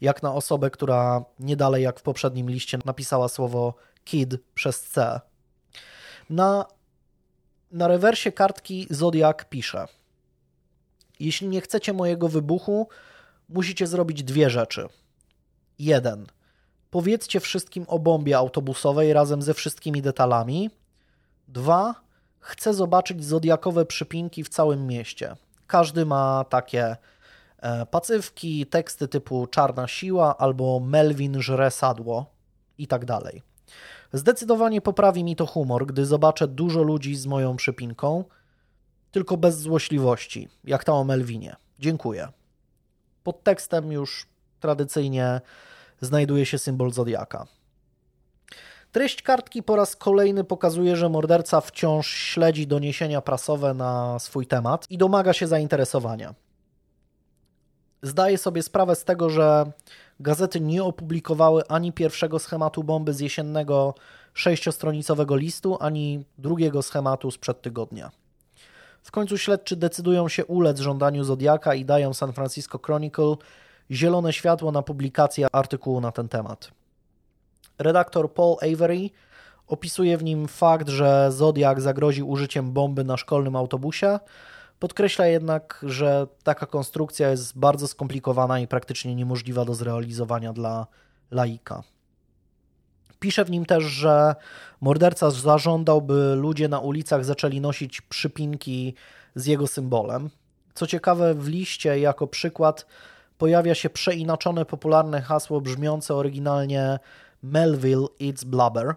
jak na osobę, która nie dalej jak w poprzednim liście napisała słowo kid przez C. Na, na rewersie kartki Zodiak pisze: Jeśli nie chcecie mojego wybuchu, musicie zrobić dwie rzeczy. Jeden. Powiedzcie wszystkim o bombie autobusowej razem ze wszystkimi detalami. Dwa. Chcę zobaczyć zodiakowe przypinki w całym mieście. Każdy ma takie pacywki, teksty typu Czarna Siła albo Melvin żre sadło i tak dalej. Zdecydowanie poprawi mi to humor, gdy zobaczę dużo ludzi z moją przypinką, tylko bez złośliwości, jak ta o Melvinie. Dziękuję. Pod tekstem już tradycyjnie znajduje się symbol Zodiaka. Treść kartki po raz kolejny pokazuje, że morderca wciąż śledzi doniesienia prasowe na swój temat i domaga się zainteresowania zdaje sobie sprawę z tego, że gazety nie opublikowały ani pierwszego schematu bomby z jesiennego sześciostronicowego listu, ani drugiego schematu sprzed tygodnia. W końcu śledczy decydują się ulec żądaniu Zodiaka i dają San Francisco Chronicle zielone światło na publikację artykułu na ten temat. Redaktor Paul Avery opisuje w nim fakt, że Zodiak zagroził użyciem bomby na szkolnym autobusie, Podkreśla jednak, że taka konstrukcja jest bardzo skomplikowana i praktycznie niemożliwa do zrealizowania dla laika. Pisze w nim też, że morderca zażądał, by ludzie na ulicach zaczęli nosić przypinki z jego symbolem. Co ciekawe, w liście jako przykład pojawia się przeinaczone popularne hasło brzmiące oryginalnie Melville It's Blubber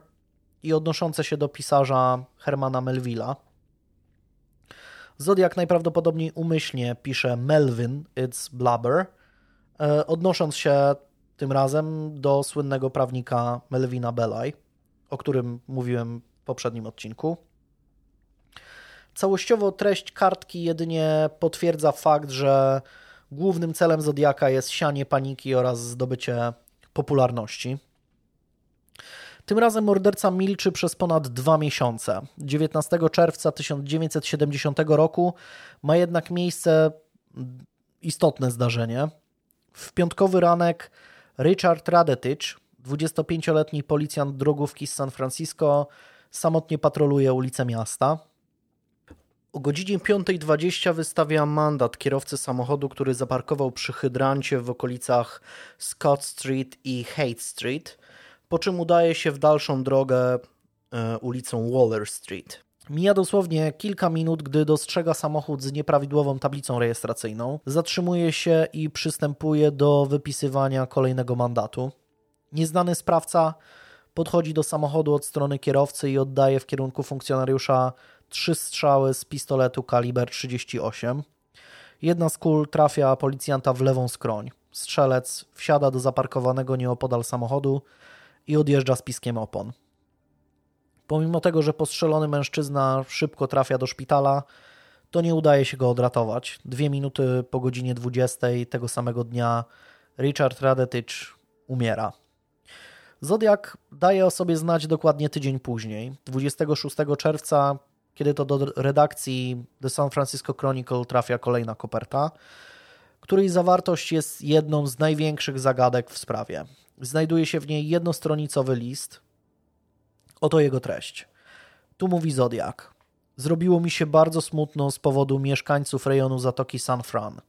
i odnoszące się do pisarza Hermana Melvilla. Zodiak najprawdopodobniej umyślnie pisze Melvin, it's blubber, e, odnosząc się tym razem do słynnego prawnika Melvina Belaj, o którym mówiłem w poprzednim odcinku. Całościowo treść kartki jedynie potwierdza fakt, że głównym celem Zodiaka jest sianie paniki oraz zdobycie popularności. Tym razem morderca milczy przez ponad dwa miesiące. 19 czerwca 1970 roku ma jednak miejsce istotne zdarzenie. W piątkowy ranek Richard Radetich, 25-letni policjant drogówki z San Francisco, samotnie patroluje ulice miasta. O godzinie 5.20 wystawia mandat kierowcy samochodu, który zaparkował przy hydrancie w okolicach Scott Street i Haight Street, po czym udaje się w dalszą drogę e, ulicą Waller Street. Mija dosłownie kilka minut, gdy dostrzega samochód z nieprawidłową tablicą rejestracyjną. Zatrzymuje się i przystępuje do wypisywania kolejnego mandatu. Nieznany sprawca podchodzi do samochodu od strony kierowcy i oddaje w kierunku funkcjonariusza trzy strzały z pistoletu kaliber 38. Jedna z kul trafia policjanta w lewą skroń. Strzelec wsiada do zaparkowanego nieopodal samochodu i odjeżdża z piskiem opon. Pomimo tego, że postrzelony mężczyzna szybko trafia do szpitala, to nie udaje się go odratować. Dwie minuty po godzinie 20 tego samego dnia Richard Radetich umiera. Zodiak daje o sobie znać dokładnie tydzień później, 26 czerwca, kiedy to do redakcji The San Francisco Chronicle trafia kolejna koperta, której zawartość jest jedną z największych zagadek w sprawie. Znajduje się w niej jednostronicowy list. Oto jego treść. Tu mówi Zodiak. Zrobiło mi się bardzo smutno z powodu mieszkańców rejonu Zatoki San Fran.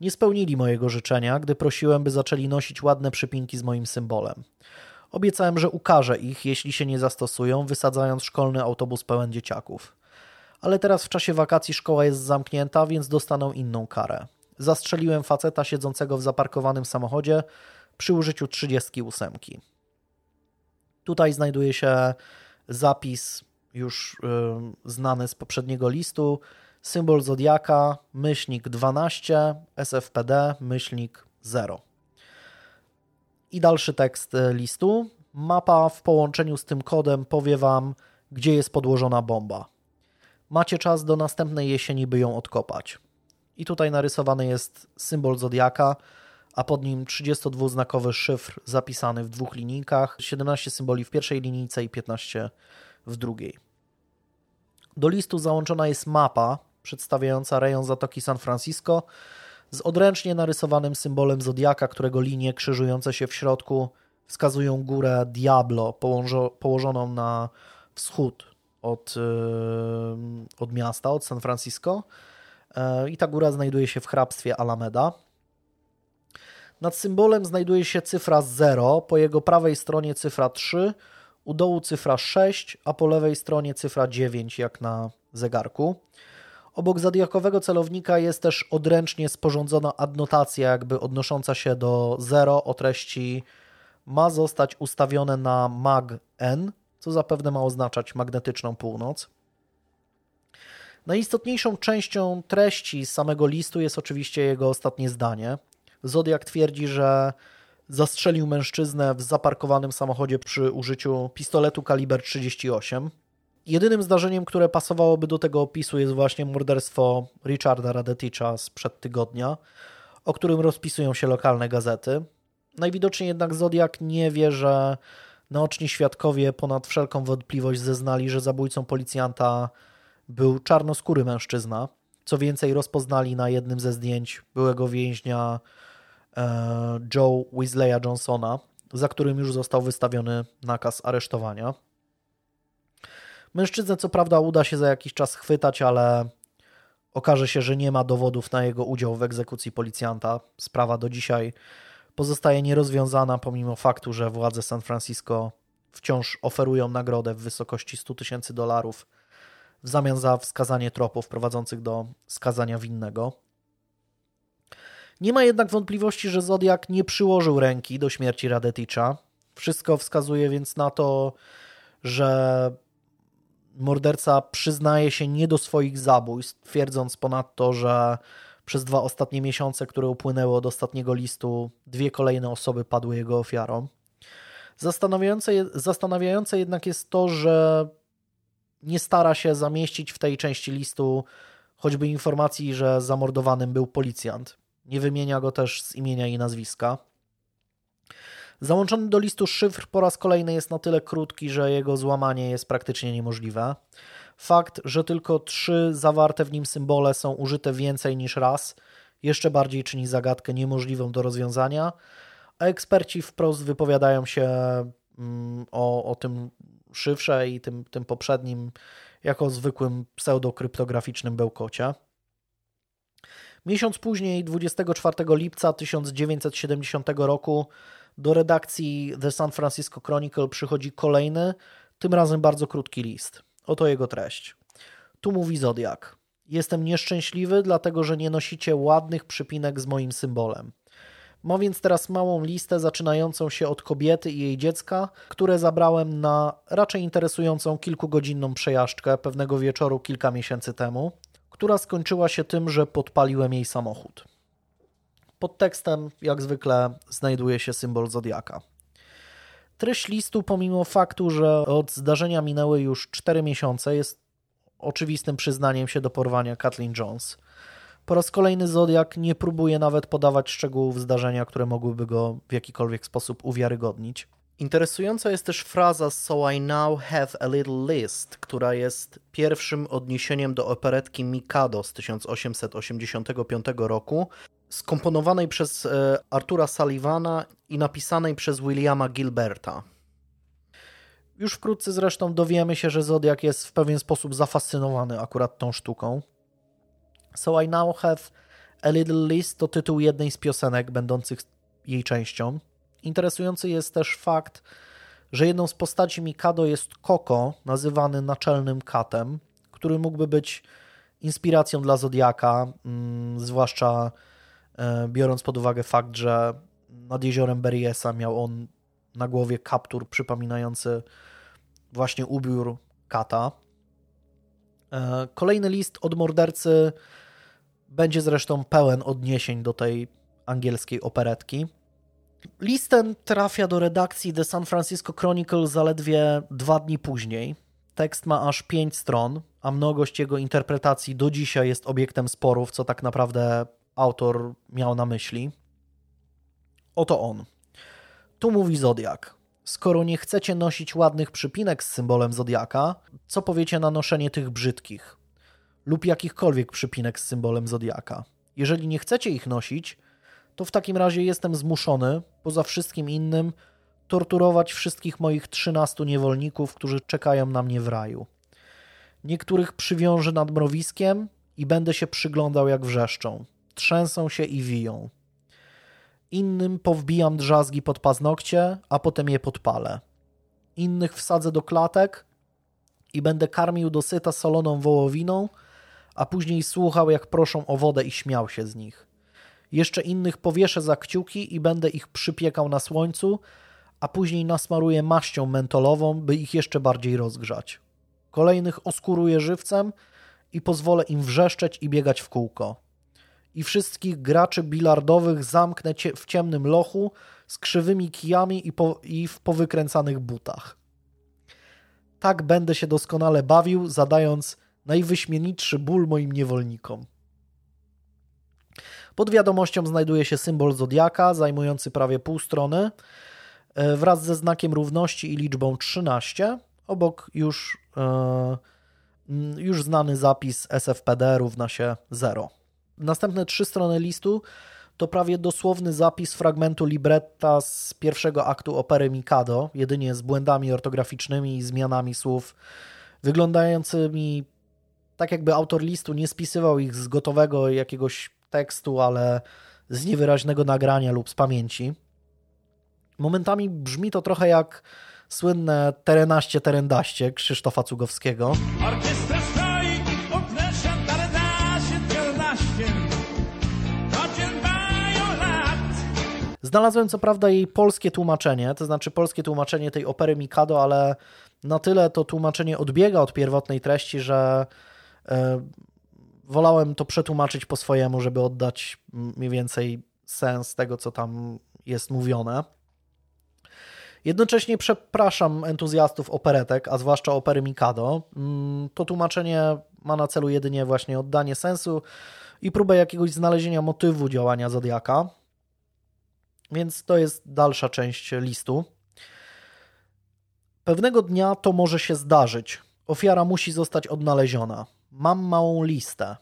Nie spełnili mojego życzenia, gdy prosiłem, by zaczęli nosić ładne przypinki z moim symbolem. Obiecałem, że ukażę ich, jeśli się nie zastosują, wysadzając szkolny autobus pełen dzieciaków. Ale teraz w czasie wakacji szkoła jest zamknięta, więc dostaną inną karę. Zastrzeliłem faceta siedzącego w zaparkowanym samochodzie przy użyciu 38. Tutaj znajduje się zapis już yy, znany z poprzedniego listu, symbol Zodiaka, myślnik 12, SFPD, myślnik 0. I dalszy tekst e, listu. Mapa w połączeniu z tym kodem powie Wam, gdzie jest podłożona bomba. Macie czas do następnej jesieni, by ją odkopać. I tutaj narysowany jest symbol Zodiaka, a pod nim 32-znakowy szyfr zapisany w dwóch linijkach, 17 symboli w pierwszej linijce i 15 w drugiej. Do listu załączona jest mapa przedstawiająca rejon Zatoki San Francisco z odręcznie narysowanym symbolem Zodiaka, którego linie krzyżujące się w środku wskazują górę Diablo położo, położoną na wschód od, od miasta, od San Francisco. Yy, I ta góra znajduje się w hrabstwie Alameda. Nad symbolem znajduje się cyfra 0, po jego prawej stronie cyfra 3, u dołu cyfra 6, a po lewej stronie cyfra 9, jak na zegarku. Obok zodiakowego celownika jest też odręcznie sporządzona adnotacja, jakby odnosząca się do 0 o treści ma zostać ustawione na mag N, co zapewne ma oznaczać magnetyczną północ. Najistotniejszą częścią treści samego listu jest oczywiście jego ostatnie zdanie. Zodiak twierdzi, że zastrzelił mężczyznę w zaparkowanym samochodzie przy użyciu pistoletu kaliber 38. Jedynym zdarzeniem, które pasowałoby do tego opisu jest właśnie morderstwo Richarda Radeticha sprzed tygodnia, o którym rozpisują się lokalne gazety. Najwidoczniej jednak Zodiak nie wie, że naoczni świadkowie ponad wszelką wątpliwość zeznali, że zabójcą policjanta był czarnoskóry mężczyzna. Co więcej, rozpoznali na jednym ze zdjęć byłego więźnia Joe Weasleya Johnsona, za którym już został wystawiony nakaz aresztowania. Mężczyznę co prawda uda się za jakiś czas chwytać, ale okaże się, że nie ma dowodów na jego udział w egzekucji policjanta. Sprawa do dzisiaj pozostaje nierozwiązana, pomimo faktu, że władze San Francisco wciąż oferują nagrodę w wysokości 100 tysięcy dolarów w zamian za wskazanie tropów prowadzących do skazania winnego. Nie ma jednak wątpliwości, że Zodiak nie przyłożył ręki do śmierci Radeticha. Wszystko wskazuje więc na to, że morderca przyznaje się nie do swoich zabójstw, twierdząc ponadto, że przez dwa ostatnie miesiące, które upłynęły od ostatniego listu, dwie kolejne osoby padły jego ofiarą. Zastanawiające, zastanawiające jednak jest to, że nie stara się zamieścić w tej części listu choćby informacji, że zamordowanym był policjant. Nie wymienia go też z imienia i nazwiska. Załączony do listu szyfr po raz kolejny jest na tyle krótki, że jego złamanie jest praktycznie niemożliwe. Fakt, że tylko trzy zawarte w nim symbole są użyte więcej niż raz, jeszcze bardziej czyni zagadkę niemożliwą do rozwiązania, eksperci wprost wypowiadają się mm, o, o tym szyfrze i tym, tym poprzednim jako zwykłym pseudokryptograficznym bełkocie. Miesiąc później, 24 lipca 1970 roku, do redakcji The San Francisco Chronicle przychodzi kolejny, tym razem bardzo krótki list. Oto jego treść. Tu mówi Zodiak. Jestem nieszczęśliwy, dlatego że nie nosicie ładnych przypinek z moim symbolem. Mam więc teraz małą listę zaczynającą się od kobiety i jej dziecka, które zabrałem na raczej interesującą kilkugodzinną przejażdżkę pewnego wieczoru kilka miesięcy temu, która skończyła się tym, że podpaliłem jej samochód. Pod tekstem, jak zwykle, znajduje się symbol zodiaka. Treść listu, pomimo faktu, że od zdarzenia minęły już 4 miesiące, jest oczywistym przyznaniem się do porwania Kathleen Jones. Po raz kolejny Zodiak nie próbuje nawet podawać szczegółów zdarzenia, które mogłyby go w jakikolwiek sposób uwiarygodnić. Interesująca jest też fraza So I now have a little list, która jest pierwszym odniesieniem do operetki Mikado z 1885 roku, skomponowanej przez e, Artura Sullivana i napisanej przez Williama Gilberta. Już wkrótce zresztą dowiemy się, że Zodiak jest w pewien sposób zafascynowany akurat tą sztuką. So I Now Have a Little List to tytuł jednej z piosenek będących jej częścią. Interesujący jest też fakt, że jedną z postaci Mikado jest Koko, nazywany naczelnym katem, który mógłby być inspiracją dla Zodiaka, mm, zwłaszcza e, biorąc pod uwagę fakt, że nad jeziorem Beriesa miał on na głowie kaptur przypominający właśnie ubiór kata. E, kolejny list od mordercy będzie zresztą pełen odniesień do tej angielskiej operetki. List ten trafia do redakcji The San Francisco Chronicle zaledwie dwa dni później. Tekst ma aż pięć stron, a mnogość jego interpretacji do dzisiaj jest obiektem sporów, co tak naprawdę autor miał na myśli. Oto on. Tu mówi Zodiak. Skoro nie chcecie nosić ładnych przypinek z symbolem Zodiaka, co powiecie na noszenie tych brzydkich? Lub jakichkolwiek przypinek z symbolem Zodiaka? Jeżeli nie chcecie ich nosić, to w takim razie jestem zmuszony, poza wszystkim innym, torturować wszystkich moich trzynastą niewolników, którzy czekają na mnie w raju. Niektórych przywiążę nad mrowiskiem i będę się przyglądał, jak wrzeszczą. Trzęsą się i wiją. Innym powbijam drzazgi pod paznokcie, a potem je podpalę. Innych wsadzę do klatek i będę karmił dosyta soloną wołowiną, a później słuchał, jak proszą o wodę i śmiał się z nich. Jeszcze innych powieszę za kciuki i będę ich przypiekał na słońcu, a później nasmaruję maścią mentolową, by ich jeszcze bardziej rozgrzać. Kolejnych oskuruję żywcem i pozwolę im wrzeszczeć i biegać w kółko i wszystkich graczy bilardowych zamknę w ciemnym lochu z krzywymi kijami i, po, i w powykręcanych butach. Tak będę się doskonale bawił, zadając najwyśmienitszy ból moim niewolnikom. Pod wiadomością znajduje się symbol zodiaka, zajmujący prawie pół strony, e, wraz ze znakiem równości i liczbą 13. Obok już, e, już znany zapis SFPD równa się 0. Następne trzy strony listu to prawie dosłowny zapis fragmentu libretta z pierwszego aktu opery Mikado, jedynie z błędami ortograficznymi i zmianami słów, wyglądającymi tak, jakby autor listu nie spisywał ich z gotowego jakiegoś tekstu, ale z niewyraźnego nagrania lub z pamięci. Momentami brzmi to trochę jak słynne terenaście terendaście Krzysztofa Cugowskiego. Znalazłem co prawda jej polskie tłumaczenie, to znaczy polskie tłumaczenie tej opery Mikado, ale na tyle to tłumaczenie odbiega od pierwotnej treści, że e, wolałem to przetłumaczyć po swojemu, żeby oddać mniej więcej sens tego, co tam jest mówione. Jednocześnie przepraszam entuzjastów operetek, a zwłaszcza opery Mikado. Mm, to tłumaczenie ma na celu jedynie właśnie oddanie sensu i próbę jakiegoś znalezienia motywu działania Zodiaka. Więc to jest dalsza część listu. Pewnego dnia to może się zdarzyć. Ofiara musi zostać odnaleziona. Mam małą listę.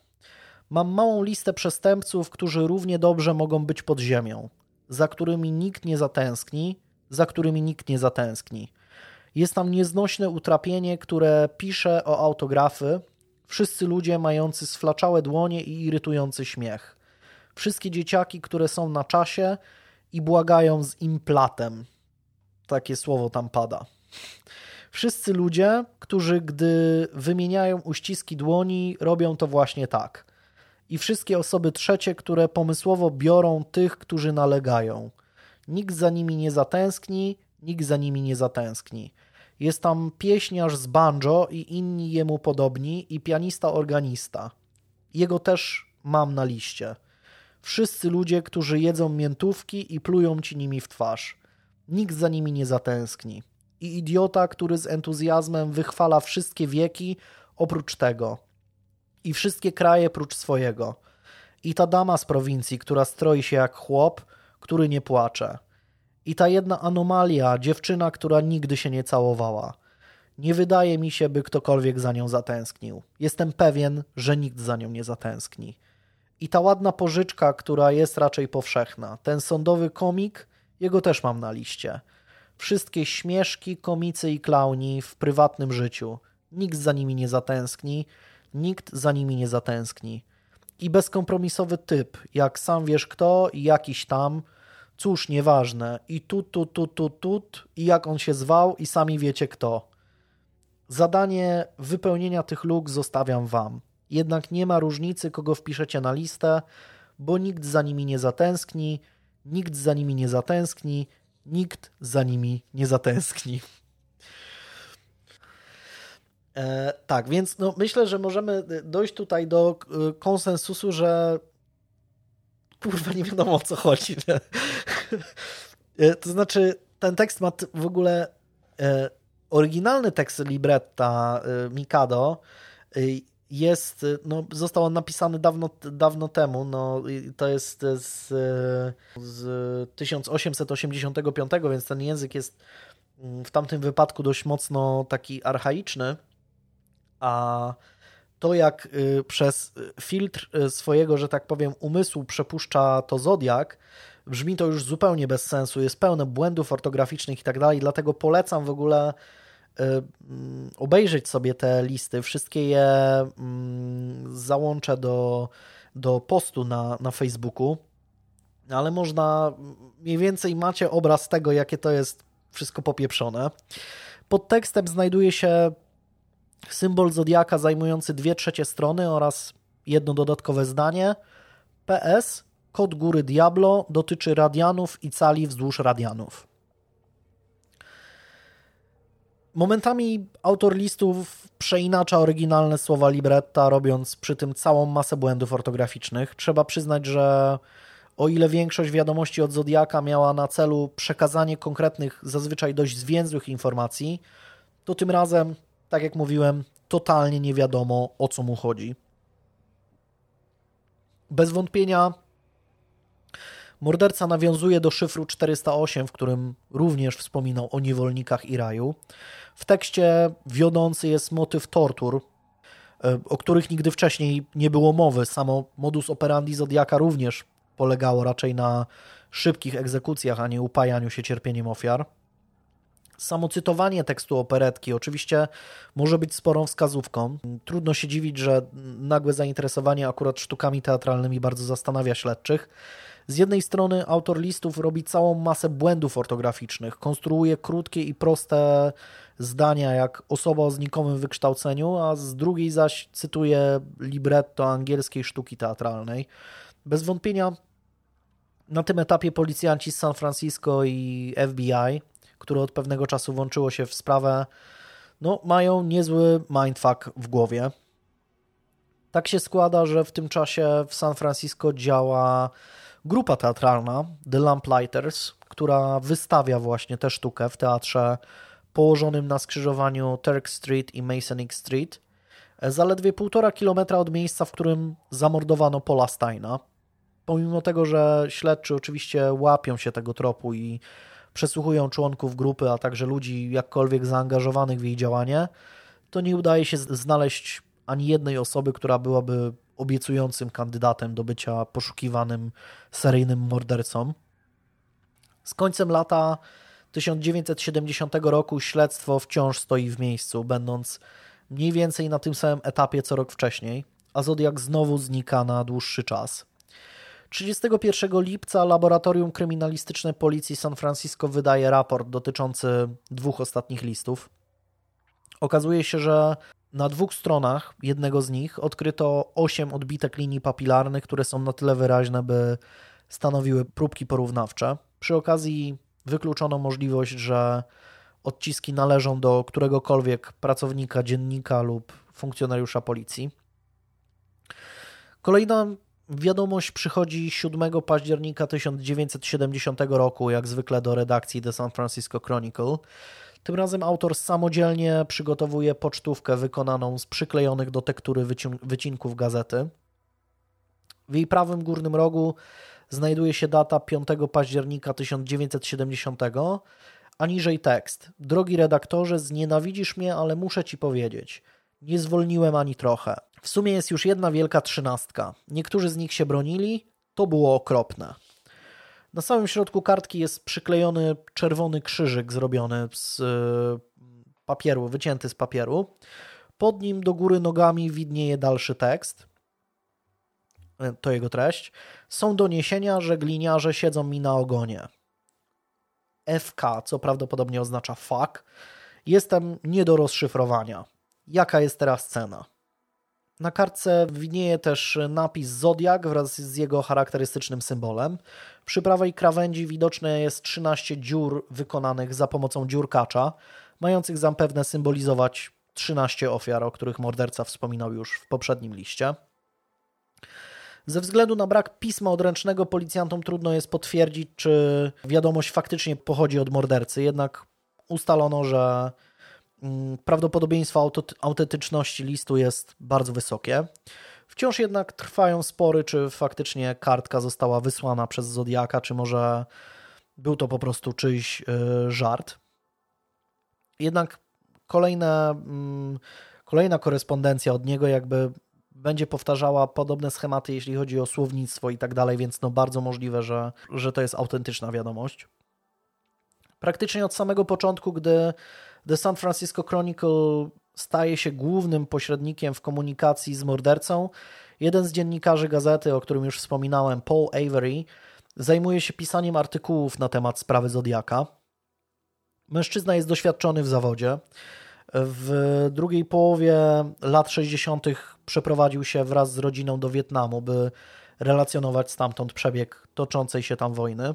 Mam małą listę przestępców, którzy równie dobrze mogą być pod ziemią, za którymi nikt nie zatęskni, za którymi nikt nie zatęskni. Jest tam nieznośne utrapienie, które pisze o autografy. Wszyscy ludzie mający sflaczałe dłonie i irytujący śmiech. Wszystkie dzieciaki, które są na czasie i błagają z implatem. Takie słowo tam pada. Wszyscy ludzie, którzy gdy wymieniają uściski dłoni, robią to właśnie tak. I wszystkie osoby trzecie, które pomysłowo biorą tych, którzy nalegają. Nikt za nimi nie zatęskni, nikt za nimi nie zatęskni. Jest tam pieśniarz z banjo i inni jemu podobni i pianista organista. Jego też mam na liście. Wszyscy ludzie, którzy jedzą miętówki i plują ci nimi w twarz. Nikt za nimi nie zatęskni. I idiota, który z entuzjazmem wychwala wszystkie wieki oprócz tego. I wszystkie kraje prócz swojego. I ta dama z prowincji, która stroi się jak chłop, który nie płacze. I ta jedna anomalia, dziewczyna, która nigdy się nie całowała. Nie wydaje mi się, by ktokolwiek za nią zatęsknił. Jestem pewien, że nikt za nią nie zatęskni. I ta ładna pożyczka, która jest raczej powszechna. Ten sądowy komik, jego też mam na liście. Wszystkie śmieszki, komicy i klauni w prywatnym życiu. Nikt za nimi nie zatęskni, nikt za nimi nie zatęskni. I bezkompromisowy typ, jak sam wiesz kto i jakiś tam, cóż, nieważne, i tut, tut, tut, tut, tut, i jak on się zwał, i sami wiecie kto. Zadanie wypełnienia tych luk zostawiam wam. Jednak nie ma różnicy, kogo wpiszecie na listę, bo nikt za nimi nie zatęskni, nikt za nimi nie zatęskni, nikt za nimi nie zatęskni. E, tak, więc no, myślę, że możemy dojść tutaj do e, konsensusu, że kurwa nie wiadomo o co chodzi. E, to znaczy, ten tekst ma w ogóle e, oryginalny tekst libretta e, Mikado e, jest, no, został on napisany dawno, dawno temu, no, to jest z, z 1885, więc ten język jest mm, w tamtym wypadku dość mocno taki archaiczny, a to jak y, przez filtr y, swojego, że tak powiem, umysłu przepuszcza to Zodiak, brzmi to już zupełnie bez sensu, jest pełne błędów ortograficznych i tak dalej, dlatego polecam w ogóle y, obejrzeć sobie te listy, wszystkie je mm, załączę do, do postu na, na Facebooku, ale można, mniej więcej macie obraz tego, jakie to jest wszystko popieprzone. Pod tekstem znajduje się symbol Zodiaka zajmujący dwie trzecie strony oraz jedno dodatkowe zdanie. PS, kod góry Diablo dotyczy radianów i cali wzdłuż radianów. Momentami autor listów przeinacza oryginalne słowa libretta, robiąc przy tym całą masę błędów ortograficznych. Trzeba przyznać, że o ile większość wiadomości od Zodiaka miała na celu przekazanie konkretnych, zazwyczaj dość zwięzłych informacji, to tym razem tak jak mówiłem, totalnie nie wiadomo o co mu chodzi. Bez wątpienia morderca nawiązuje do szyfru 408, w którym również wspominał o niewolnikach i raju. W tekście wiodący jest motyw tortur, e, o których nigdy wcześniej nie było mowy. Samo modus operandi Zodiaka również polegało raczej na szybkich egzekucjach, a nie upajaniu się cierpieniem ofiar. Samo cytowanie tekstu operetki oczywiście może być sporą wskazówką. Trudno się dziwić, że nagłe zainteresowanie akurat sztukami teatralnymi bardzo zastanawia śledczych. Z jednej strony autor listów robi całą masę błędów ortograficznych, konstruuje krótkie i proste zdania jak osoba o znikomym wykształceniu, a z drugiej zaś cytuje libretto angielskiej sztuki teatralnej. Bez wątpienia na tym etapie policjanci z San Francisco i FBI które od pewnego czasu włączyło się w sprawę, no, mają niezły mindfuck w głowie. Tak się składa, że w tym czasie w San Francisco działa grupa teatralna The Lamplighters, która wystawia właśnie tę sztukę w teatrze położonym na skrzyżowaniu Turk Street i Masonic Street, zaledwie półtora kilometra od miejsca, w którym zamordowano Paula Steina. Pomimo tego, że śledczy oczywiście łapią się tego tropu i przesłuchują członków grupy, a także ludzi jakkolwiek zaangażowanych w jej działanie, to nie udaje się znaleźć ani jednej osoby, która byłaby obiecującym kandydatem do bycia poszukiwanym seryjnym mordercą. Z końcem lata 1970 roku śledztwo wciąż stoi w miejscu, będąc mniej więcej na tym samym etapie co rok wcześniej, a Zodiak znowu znika na dłuższy czas. 31 lipca Laboratorium Kryminalistyczne Policji San Francisco wydaje raport dotyczący dwóch ostatnich listów. Okazuje się, że na dwóch stronach jednego z nich odkryto 8 odbitek linii papilarnych, które są na tyle wyraźne, by stanowiły próbki porównawcze. Przy okazji wykluczono możliwość, że odciski należą do któregokolwiek pracownika, dziennika lub funkcjonariusza policji. Kolejna wiadomość przychodzi 7 października 1970 roku, jak zwykle do redakcji The San Francisco Chronicle. Tym razem autor samodzielnie przygotowuje pocztówkę wykonaną z przyklejonych do tektury wycinków gazety. W jej prawym górnym rogu znajduje się data 5 października 1970, a niżej tekst. Drogi redaktorze, znienawidzisz mnie, ale muszę ci powiedzieć. Nie zwolniłem ani trochę. W sumie jest już jedna wielka trzynastka. Niektórzy z nich się bronili, to było okropne. Na samym środku kartki jest przyklejony czerwony krzyżyk zrobiony z e, papieru, wycięty z papieru. Pod nim do góry nogami widnieje dalszy tekst. E, to jego treść. Są doniesienia, że gliniarze siedzą mi na ogonie. FK, co prawdopodobnie oznacza fuck, jestem nie do rozszyfrowania. Jaka jest teraz cena? Na kartce widnieje też napis Zodiak wraz z jego charakterystycznym symbolem. Przy prawej krawędzi widoczne jest 13 dziur wykonanych za pomocą dziurkacza, mających zapewne symbolizować 13 ofiar, o których morderca wspominał już w poprzednim liście. Ze względu na brak pisma odręcznego policjantom trudno jest potwierdzić, czy wiadomość faktycznie pochodzi od mordercy, jednak ustalono, że prawdopodobieństwo autentyczności listu jest bardzo wysokie. Wciąż jednak trwają spory, czy faktycznie kartka została wysłana przez Zodiaka, czy może był to po prostu czyjś y, żart. Jednak kolejne, mm, kolejna korespondencja od niego jakby będzie powtarzała podobne schematy, jeśli chodzi o słownictwo i tak dalej, więc no bardzo możliwe, że, że to jest autentyczna wiadomość. Praktycznie od samego początku, gdy The San Francisco Chronicle staje się głównym pośrednikiem w komunikacji z mordercą, jeden z dziennikarzy gazety, o którym już wspominałem, Paul Avery, zajmuje się pisaniem artykułów na temat sprawy Zodiaka. Mężczyzna jest doświadczony w zawodzie. W drugiej połowie lat 60. przeprowadził się wraz z rodziną do Wietnamu, by relacjonować stamtąd przebieg toczącej się tam wojny.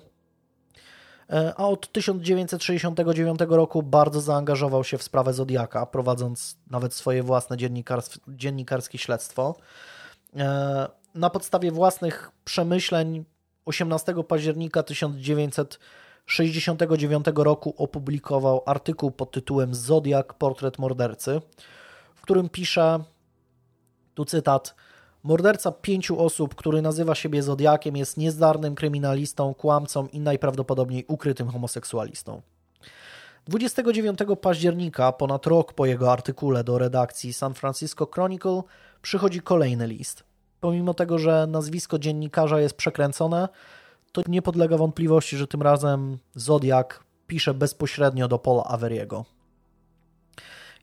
E, a od 1969 roku bardzo zaangażował się w sprawę Zodiaka, prowadząc nawet swoje własne dziennikars dziennikarskie śledztwo. E, na podstawie własnych przemyśleń 18 października 1969 1969 roku opublikował artykuł pod tytułem Zodiak portret mordercy, w którym pisze, tu cytat, Morderca pięciu osób, który nazywa siebie Zodiakiem, jest niezdarnym kryminalistą, kłamcą i najprawdopodobniej ukrytym homoseksualistą. 29 października, ponad rok po jego artykule do redakcji San Francisco Chronicle, przychodzi kolejny list. Pomimo tego, że nazwisko dziennikarza jest przekręcone, to nie podlega wątpliwości, że tym razem Zodiak pisze bezpośrednio do Paula Averiego.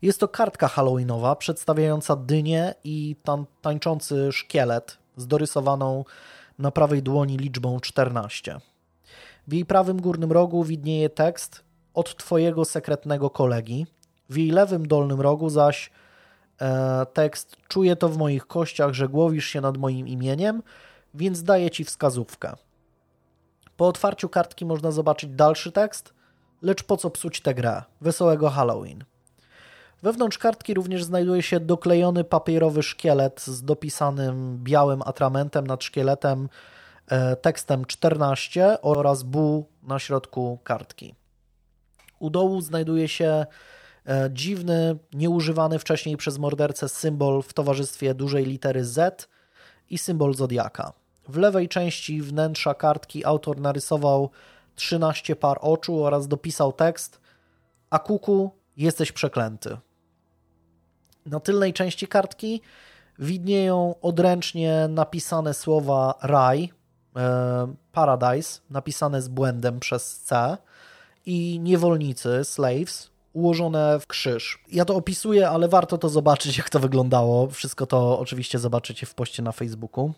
Jest to kartka halloweenowa przedstawiająca dynię i tańczący szkielet z dorysowaną na prawej dłoni liczbą 14. W jej prawym górnym rogu widnieje tekst od Twojego sekretnego kolegi, w jej lewym dolnym rogu zaś e, tekst Czuję to w moich kościach, że głowisz się nad moim imieniem, więc daję Ci wskazówkę. Po otwarciu kartki można zobaczyć dalszy tekst, lecz po co psuć tę grę? Wesołego Halloween. Wewnątrz kartki również znajduje się doklejony papierowy szkielet z dopisanym białym atramentem nad szkieletem e, tekstem 14 oraz bu na środku kartki. U dołu znajduje się e, dziwny, nieużywany wcześniej przez mordercę symbol w towarzystwie dużej litery Z i symbol zodiaka. W lewej części wnętrza kartki autor narysował 13 par oczu oraz dopisał tekst A kuku, jesteś przeklęty. Na tylnej części kartki widnieją odręcznie napisane słowa raj, e, paradise, napisane z błędem przez C i niewolnicy, slaves, ułożone w krzyż. Ja to opisuję, ale warto to zobaczyć, jak to wyglądało. Wszystko to oczywiście zobaczycie w poście na Facebooku.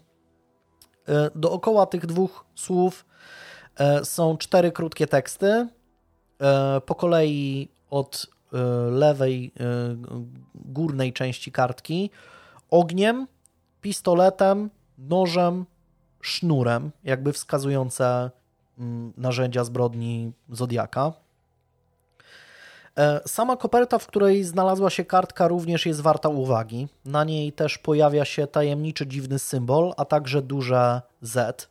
E, dookoła tych dwóch słów e, są cztery krótkie teksty. Po kolei od lewej górnej części kartki ogniem, pistoletem, nożem, sznurem, jakby wskazujące mm, narzędzia zbrodni Zodiaka. E, sama koperta, w której znalazła się kartka, również jest warta uwagi. Na niej też pojawia się tajemniczy, dziwny symbol, a także duże Z.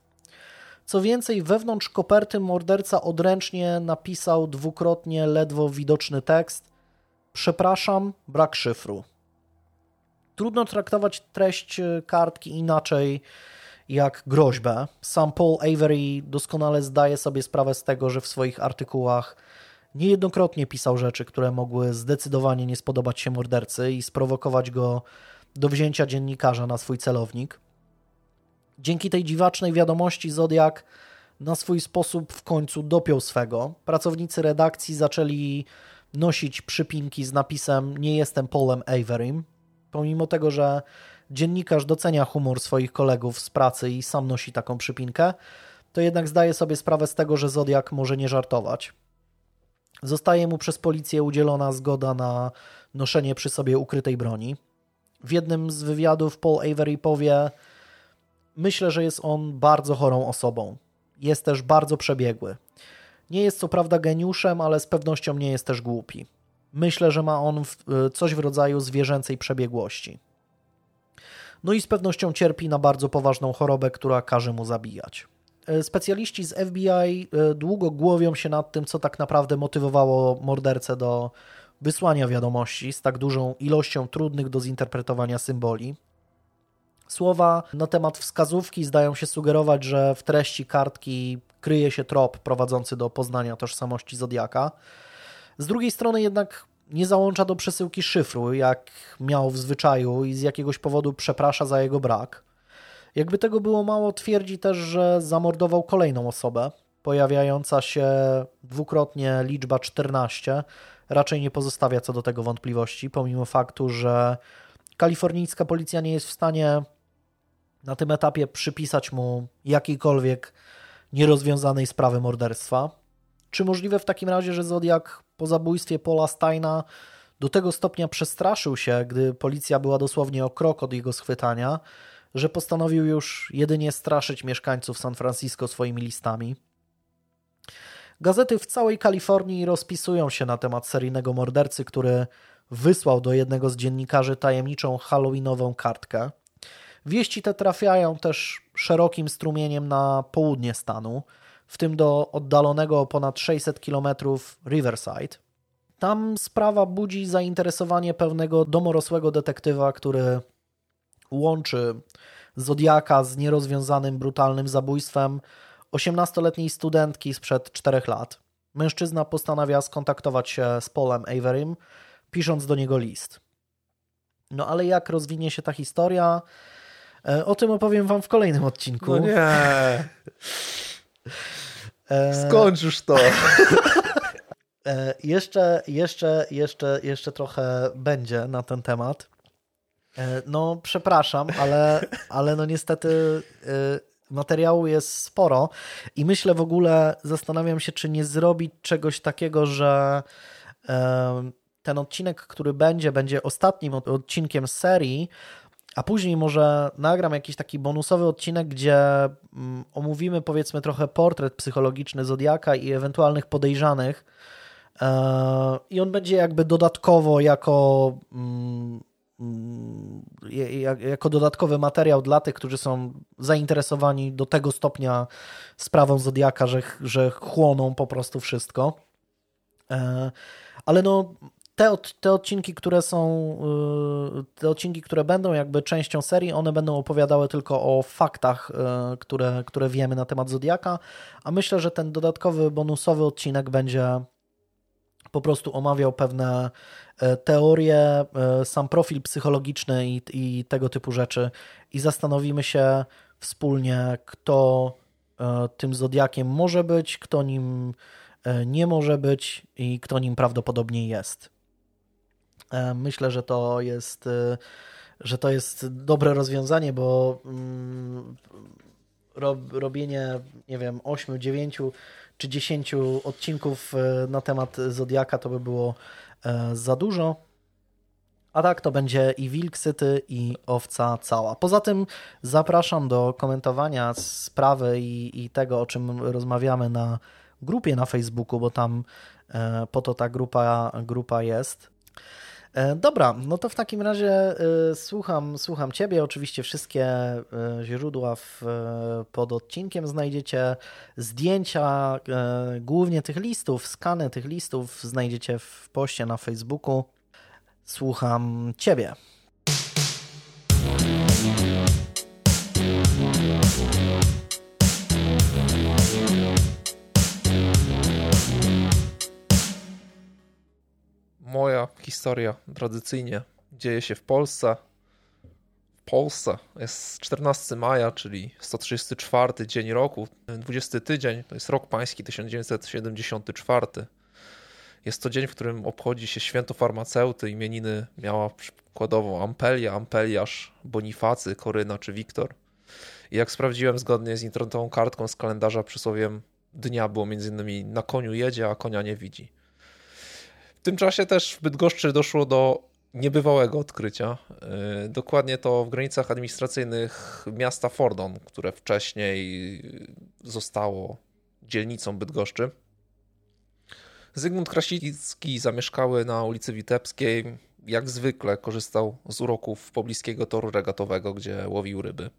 Co więcej, wewnątrz koperty morderca odręcznie napisał dwukrotnie ledwo widoczny tekst: Przepraszam, brak szyfru. Trudno traktować treść e, kartki inaczej jak groźbę. Sam Paul Avery doskonale zdaje sobie sprawę z tego, że w swoich artykułach niejednokrotnie pisał rzeczy, które mogły zdecydowanie nie spodobać się mordercy i sprowokować go do wzięcia dziennikarza na swój celownik. Dzięki tej dziwacznej wiadomości Zodiak na swój sposób w końcu dopiął swego. Pracownicy redakcji zaczęli nosić przypinki z napisem Nie jestem Paulem Averym, pomimo tego, że dziennikarz docenia humor swoich kolegów z pracy i sam nosi taką przypinkę, to jednak zdaje sobie sprawę z tego, że Zodiak może nie żartować. Zostaje mu przez policję udzielona zgoda na noszenie przy sobie ukrytej broni. W jednym z wywiadów Paul Avery powie: Myślę, że jest on bardzo chorą osobą. Jest też bardzo przebiegły. Nie jest co prawda geniuszem, ale z pewnością nie jest też głupi. Myślę, że ma on coś w rodzaju zwierzęcej przebiegłości. No i z pewnością cierpi na bardzo poważną chorobę, która każe mu zabijać. E, specjaliści z FBI e, długo głowią się nad tym, co tak naprawdę motywowało mordercę do wysłania wiadomości z tak dużą ilością trudnych do zinterpretowania symboli. Słowa na temat wskazówki zdają się sugerować, że w treści kartki kryje się trop prowadzący do poznania tożsamości Zodiaka. Z drugiej strony jednak nie załącza do przesyłki szyfru, jak miał w zwyczaju i z jakiegoś powodu przeprasza za jego brak. Jakby tego było mało, twierdzi też, że zamordował kolejną osobę. Pojawiająca się dwukrotnie liczba 14 raczej nie pozostawia co do tego wątpliwości, pomimo faktu, że kalifornijska policja nie jest w stanie na tym etapie przypisać mu jakiejkolwiek nierozwiązanej sprawy morderstwa. Czy możliwe w takim razie, że Zodiak po zabójstwie Paula Steina do tego stopnia przestraszył się, gdy policja była dosłownie o krok od jego schwytania, że postanowił już jedynie straszyć mieszkańców San Francisco swoimi listami. Gazety w całej Kalifornii rozpisują się na temat seryjnego mordercy, który wysłał do jednego z dziennikarzy tajemniczą halloweenową kartkę. Wieści te trafiają też szerokim strumieniem na południe stanu, w tym do oddalonego ponad 600 km Riverside. Tam sprawa budzi zainteresowanie pewnego domorosłego detektywa, który łączy Zodiaka z nierozwiązanym brutalnym zabójstwem 18-letniej studentki sprzed 4 lat. Mężczyzna postanawia skontaktować się z Paulem Averym, pisząc do niego list. No ale jak rozwinie się ta historia? E, o tym opowiem wam w kolejnym odcinku. No nie. E, Skończ już to. E, jeszcze, jeszcze, jeszcze, jeszcze trochę będzie na ten temat. No, przepraszam, ale, ale no niestety materiału jest sporo i myślę w ogóle, zastanawiam się, czy nie zrobić czegoś takiego, że ten odcinek, który będzie, będzie ostatnim odcinkiem serii, a później może nagram jakiś taki bonusowy odcinek, gdzie mm, omówimy powiedzmy trochę portret psychologiczny Zodiaka i ewentualnych podejrzanych. E, I on będzie jakby dodatkowo jako, mm, mm, jako dodatkowy materiał dla tych, którzy są zainteresowani do tego stopnia sprawą Zodiaka, że, że chłoną po prostu wszystko. E, ale no, te, od, te odcinki, które są, y, te odcinki, które będą jakby częścią serii, one będą opowiadały tylko o faktach, y, które, które wiemy na temat Zodiaka, a myślę, że ten dodatkowy, bonusowy odcinek będzie po prostu omawiał pewne y, teorie, sam profil psychologiczny i, i tego typu rzeczy i zastanowimy się wspólnie, kto tym Zodiakiem może być, kto nim nie może być i kto nim prawdopodobnie jest. Myślę, że to jest, że to jest dobre rozwiązanie, bo mm, robienie, nie wiem, 8, 9 czy 10 odcinków na temat Zodiaka to by było za dużo. A tak to będzie i wilk syty, i owca cała. Poza tym zapraszam do komentowania sprawy i, i tego, o czym rozmawiamy na grupie na Facebooku, bo tam e, po to ta grupa, grupa jest. E, dobra, no to w takim razie e, słucham, słucham Ciebie. Oczywiście wszystkie źródła w, pod odcinkiem znajdziecie. Zdjęcia głównie tych listów, skany tych listów znajdziecie w poście na Facebooku. Słucham Ciebie. Moja historia tradycyjnie dzieje się w Polsce. W Polsce jest 14 maja, czyli 134 dzień roku, 20 tydzień, to jest rok pański 1974. Jest to dzień, w którym obchodzi się święto farmaceuty. Imieniny miała przykładowo Ampelia, Ampeliasz, Bonifacy, Koryna czy Wiktor. I jak sprawdziłem zgodnie z internetową kartką z kalendarza przysłowiem dnia było między innymi na koniu jedzie, a konia nie widzi. Tym czasie też w Bydgoszczy doszło do niebywałego odkrycia. Yy, dokładnie to w granicach administracyjnych miasta Fordon, które wcześniej zostało dzielnicą Bydgoszczy. Zygmunt Krasicki zamieszkały na ulicy Witebskiej. Jak zwykle korzystał z uroków pobliskiego toru regatowego, gdzie łowił ryby.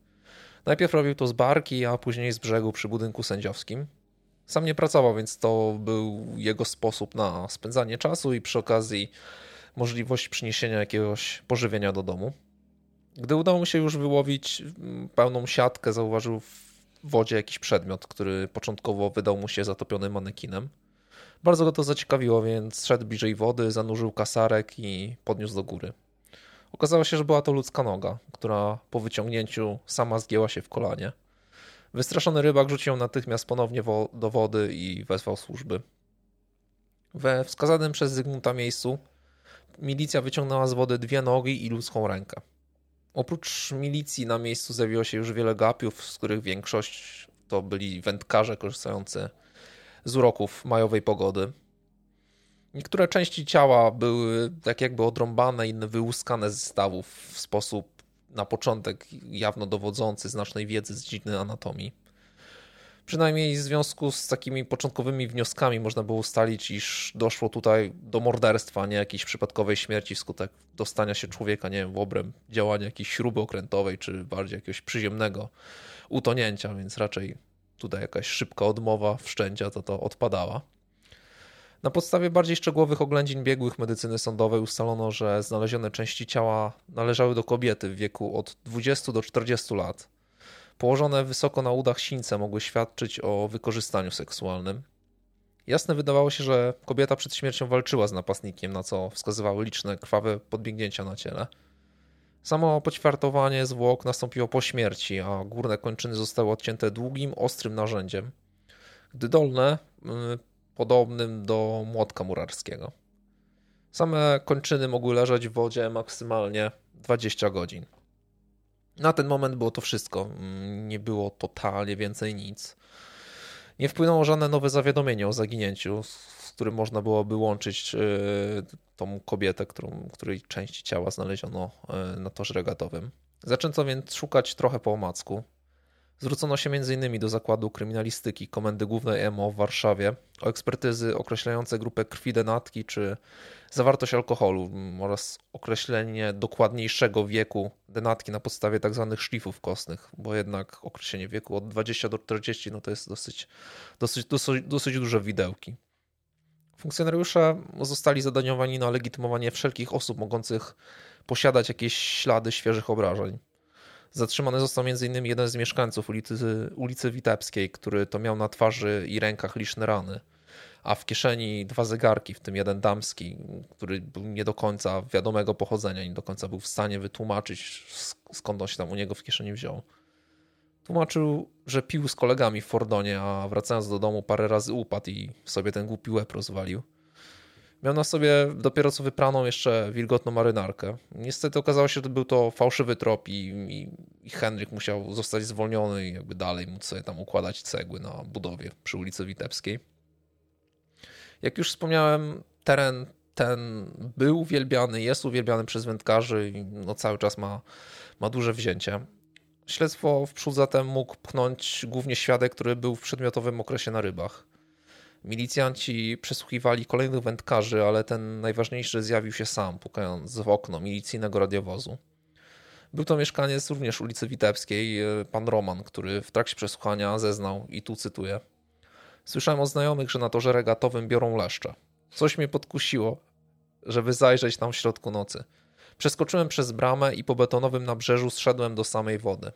Najpierw robił to z barki, a później z brzegu przy budynku sędziowskim. Sam nie pracował, więc to był jego sposób na spędzanie czasu i przy okazji możliwość przyniesienia jakiegoś pożywienia do domu. Gdy udało mu się już wyłowić pełną siatkę, zauważył w wodzie jakiś przedmiot, który początkowo wydał mu się zatopionym manekinem. Bardzo go to zaciekawiło, więc szedł bliżej wody, zanurzył kasarek i podniósł do góry. Okazało się, że była to ludzka noga, która po wyciągnięciu sama zgięła się w kolanie. Wystraszony rybak rzucił ją natychmiast ponownie do wody i wezwał służby. We wskazanym przez Zygmunta miejscu milicja wyciągnęła z wody dwie nogi i ludzką rękę. Oprócz milicji na miejscu zjawiło się już wiele gapiów, z których większość to byli wędkarze korzystający z uroków majowej pogody. Niektóre części ciała były tak jakby odrąbane, inne wyłuskane ze stawów w sposób na początek jawno dowodzący znacznej wiedzy z dziedziny anatomii. Przynajmniej w związku z takimi początkowymi wnioskami można było ustalić, iż doszło tutaj do morderstwa, nie jakiejś przypadkowej śmierci wskutek dostania się człowieka, nie wiem, w obręb działania jakiejś śruby okrętowej, czy bardziej jakiegoś przyziemnego utonięcia, więc raczej tutaj jakaś szybka odmowa wszczęcia, to to odpadała. Na podstawie bardziej szczegółowych oględzin biegłych medycyny sądowej ustalono, że znalezione części ciała należały do kobiety w wieku od 20 do 40 lat. Położone wysoko na udach sińce mogły świadczyć o wykorzystaniu seksualnym. Jasne wydawało się, że kobieta przed śmiercią walczyła z napastnikiem, na co wskazywały liczne krwawe podbiegnięcia na ciele. Samo poćwiartowanie zwłok nastąpiło po śmierci, a górne kończyny zostały odcięte długim, ostrym narzędziem, gdy dolne y, podobnym do młotka murarskiego. Same kończyny mogły leżeć w wodzie maksymalnie 20 godzin. Na ten moment było to wszystko. Mm, nie było totalnie więcej nic. Nie wpłynęło żadne nowe zawiadomienie o zaginięciu, którym można byłoby łączyć e, tą kobietę, którą, której części ciała znaleziono e, na torze regatowym. Zaczęto więc szukać trochę po omacku. Zwrócono się m.in. do Zakładu Kryminalistyki Komendy Głównej MO w Warszawie o ekspertyzy określające grupę krwi denatki czy zawartość alkoholu oraz określenie dokładniejszego wieku denatki na podstawie tzw. Tak szlifów kostnych, bo jednak określenie wieku od 20 do 40 no to jest dosyć, dosyć, dosyć, dosyć duże widełki. Funkcjonariusze zostali zadaniowani na legitymowanie wszelkich osób mogących posiadać jakieś ślady świeżych obrażeń. Zatrzymany został m.in. jeden z mieszkańców ulicy, ulicy Witebskiej, który to miał na twarzy i rękach liczne rany, a w kieszeni dwa zegarki, w tym jeden damski, który był nie do końca wiadomego pochodzenia, nie do końca był w stanie wytłumaczyć, skąd on się tam u niego w kieszeni wziął. Tłumaczył, że pił z kolegami w Fordonie, a wracając do domu parę razy upadł i sobie ten głupi łeb rozwalił. Miał na sobie dopiero co wypraną jeszcze wilgotną marynarkę. Niestety okazało się, że był to fałszywy trop i, i, i Henryk musiał zostać zwolniony i jakby dalej móc sobie tam układać cegły na budowie przy ulicy Witebskiej. Jak już wspomniałem, teren ten był uwielbiany, jest uwielbiany przez wędkarzy i no cały czas ma, ma duże wzięcie. Śledztwo w przód zatem mógł pchnąć głównie świadek, który był w przedmiotowym okresie na rybach. Milicjanci przesłuchiwali kolejnych wędkarzy, ale ten najważniejszy zjawił się sam, pukając w okno milicyjnego radiowozu. Był to mieszkaniec również ulicy Witebskiej, pan Roman, który w trakcie przesłuchania zeznał, i tu cytuję: Słyszałem o znajomych, że na torze regatowym biorą leszcze. Coś mnie podkusiło, żeby zajrzeć tam w środku nocy. Przeskoczyłem przez bramę i po betonowym nabrzeżu zszedłem do samej wody.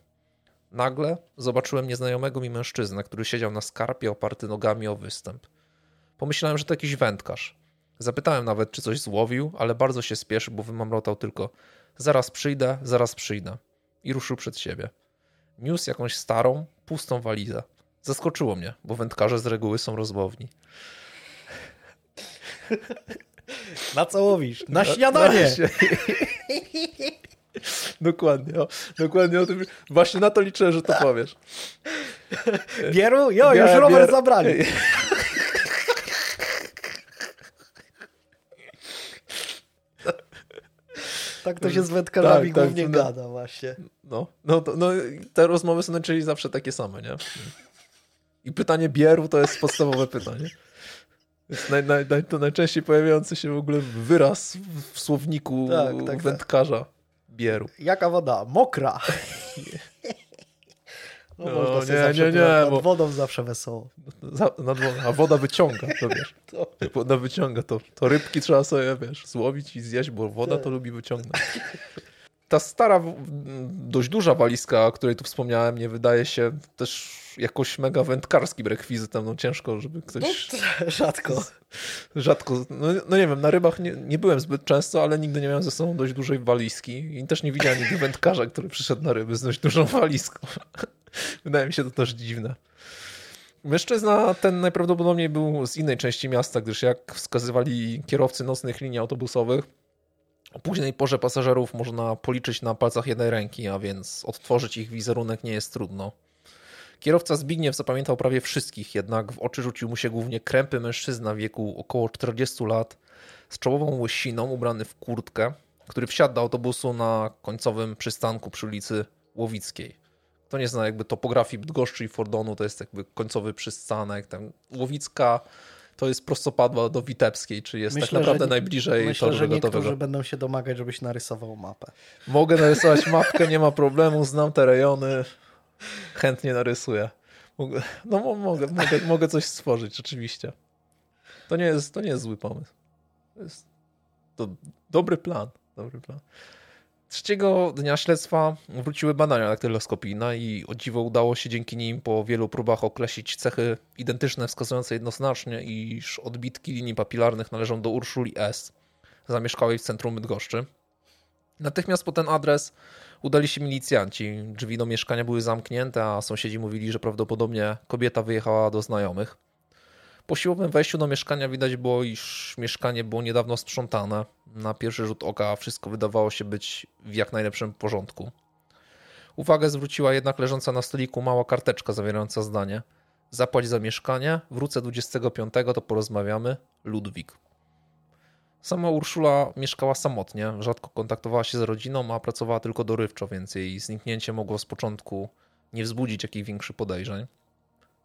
Nagle zobaczyłem nieznajomego mi mężczyznę, który siedział na skarpie oparty nogami o występ. Pomyślałem, że to jakiś wędkarz. Zapytałem nawet, czy coś złowił, ale bardzo się spieszył, bo wymamrotał tylko zaraz przyjdę, zaraz przyjdę. I ruszył przed siebie. Niósł jakąś starą, pustą walizę. Zaskoczyło mnie, bo wędkarze z reguły są rozmowni. Na co łowisz? Na śniadanie! Na, na dokładnie, o, dokładnie o tym. Właśnie na to liczę, że to powiesz. Bieru? Jo, już rower bier... zabrali. Tak to się z wędkarzami tak, tak głównie tak, gada właśnie. No, no, no, te rozmowy są najczęściej zawsze takie same, nie? I pytanie bieru to jest podstawowe pytanie. Jest naj, naj, naj, to najczęściej pojawiający się w ogóle wyraz w, w słowniku tak, tak, tak. wędkarza bieru. Jaka woda? Mokra. No, no nie, nie, nie. Nad bo... wodą zawsze wesoło. Za, a woda wyciąga, to wiesz. To. Woda wyciąga, to, to rybki trzeba sobie, wiesz, złowić i zjeść, bo woda to lubi wyciągnąć. Ta stara, dość duża walizka, o której tu wspomniałem, nie wydaje się też jakoś mega wędkarskim rekwizytem. No ciężko, żeby ktoś... No, rzadko. Rzadko. No, no, nie wiem, na rybach nie, nie byłem zbyt często, ale nigdy nie miałem ze sobą dość dużej walizki i też nie widziałem nigdy wędkarza, który przyszedł na ryby z dość dużą walizką. Wydaje mi się to też dziwne. Mężczyzna ten najprawdopodobniej był z innej części miasta, gdyż jak wskazywali kierowcy nocnych linii autobusowych, o późnej porze pasażerów można policzyć na palcach jednej ręki, a więc odtworzyć ich wizerunek nie jest trudno. Kierowca Zbigniew zapamiętał prawie wszystkich, jednak w oczy rzucił mu się głównie krępy mężczyzna w wieku około 40 lat, z czołową łysiną, ubrany w kurtkę, który wsiadł do autobusu na końcowym przystanku przy ulicy Łowickiej. Kto nie zna jakby topografii Bydgoszczy i Fordonu, to jest jakby końcowy przystanek. Tam Łowicka to jest prostopadła do Witebskiej, czy jest myślę, tak naprawdę że, najbliżej myślę, toru że niektórzy będą się domagać, żebyś narysował mapę. Mogę narysować mapkę, nie ma problemu, znam te rejony chętnie narysuję. No mogę, mogę, mogę coś stworzyć, oczywiście. To nie jest, to nie jest zły pomysł. To jest to dobry plan. Dobry plan. Trzeciego dnia śledztwa wróciły badania daktyloskopijne i o dziwo udało się dzięki nim po wielu próbach określić cechy identyczne wskazujące jednoznacznie, iż odbitki linii papilarnych należą do Urszuli S. zamieszkałej w centrum Bydgoszczy. Natychmiast po ten adres udali się milicjanci. Drzwi do mieszkania były zamknięte, a sąsiedzi mówili, że prawdopodobnie kobieta wyjechała do znajomych. Po siłowym wejściu do mieszkania widać było, iż mieszkanie było niedawno sprzątane. Na pierwszy rzut oka wszystko wydawało się być w jak najlepszym porządku. Uwagę zwróciła jednak leżąca na stoliku mała karteczka zawierająca zdanie: Zapłać za mieszkanie, wrócę 25, to porozmawiamy. Ludwik. Sama Urszula mieszkała samotnie, rzadko kontaktowała się z rodziną, a pracowała tylko dorywczo, więc jej zniknięcie mogło z początku nie wzbudzić jakichś większych podejrzeń.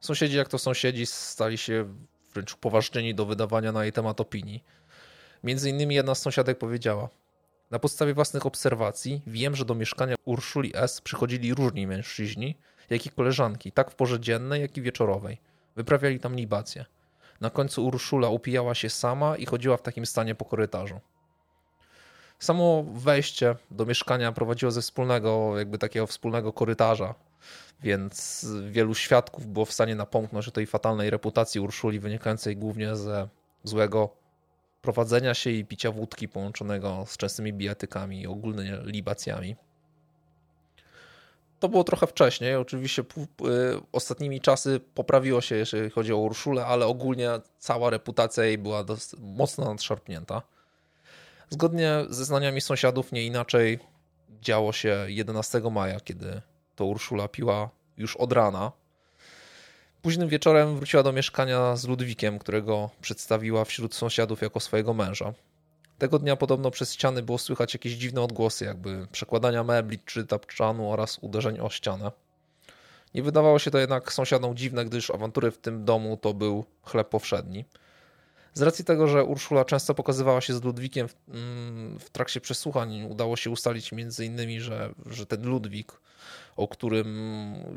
Sąsiedzi, jak to sąsiedzi, stali się wręcz upoważnieni do wydawania na jej temat opinii. Między innymi jedna z sąsiadek powiedziała: Na podstawie własnych obserwacji wiem, że do mieszkania Urszuli S. przychodzili różni mężczyźni, jak i koleżanki, tak w porze dziennej, jak i wieczorowej. Wyprawiali tam libację. Na końcu Urszula upijała się sama i chodziła w takim stanie po korytarzu. Samo wejście do mieszkania prowadziło ze wspólnego, jakby takiego wspólnego korytarza, więc wielu świadków było w stanie napomknąć o tej fatalnej reputacji Urszuli wynikającej głównie ze złego prowadzenia się i picia wódki połączonego z częstymi bijatykami i ogólnie libacjami. to było trochę wcześniej. Oczywiście ostatnimi czasy poprawiło się, jeżeli chodzi o Urszulę, ale ogólnie cała reputacja jej była mocno nadszarpnięta. Zgodnie ze znaniami sąsiadów, nie inaczej działo się 11 maja, kiedy to Urszula piła już od rana. Późnym wieczorem wróciła do mieszkania z Ludwikiem, którego przedstawiła wśród sąsiadów jako swojego męża. Tego dnia podobno przez ściany było słychać jakieś dziwne odgłosy, jakby przekładania mebli czy tapczanu oraz uderzeń o ścianę. Nie wydawało się to jednak sąsiadom dziwne, gdyż awantury w tym domu to był chleb powszedni. Z racji tego, że Urszula często pokazywała się z Ludwikiem w, mm, w trakcie przesłuchań, udało się ustalić między innymi, że, że ten Ludwik, o którym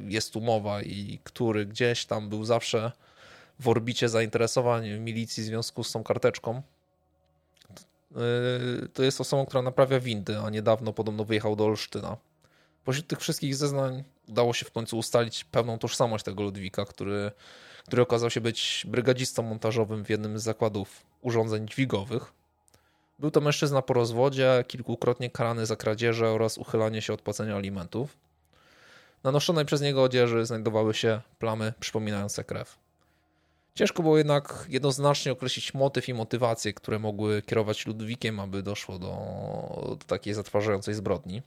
jest tu mowa i który gdzieś tam był zawsze w orbicie zainteresowań milicji w związku z tą karteczką, y, to jest osobą, która naprawia windy, a niedawno podobno wyjechał do Olsztyna. Pośród tych wszystkich zeznań udało się w końcu ustalić pełną tożsamość tego Ludwika, który który okazał się być brygadzistą montażowym w jednym z zakładów urządzeń dźwigowych. Był to mężczyzna po rozwodzie, kilkukrotnie karany za kradzieże oraz uchylanie się od płacenia alimentów. Na noszonej przez niego odzieży znajdowały się plamy przypominające krew. Ciężko było jednak jednoznacznie określić motyw i motywacje, które mogły kierować Ludwikiem, aby doszło do, do takiej zatwarzającej zbrodni.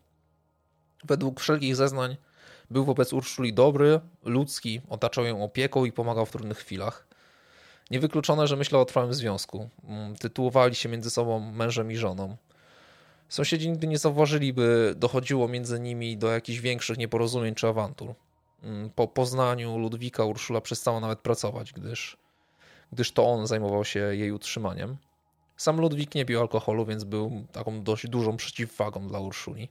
Według wszelkich zeznań był wobec Urszuli dobry, ludzki, otaczał ją opieką i pomagał w trudnych chwilach. Niewykluczone, że myślał o trwałym związku. Mm, tytułowali się między sobą mężem i żoną. Sąsiedzi nigdy nie zauważyli, by dochodziło między nimi do jakichś większych nieporozumień czy awantur. Mm, po poznaniu Ludwika Urszula przestała nawet pracować, gdyż, gdyż to on zajmował się jej utrzymaniem. Sam Ludwik nie pił alkoholu, więc był taką dość dużą przeciwwagą dla Urszuli.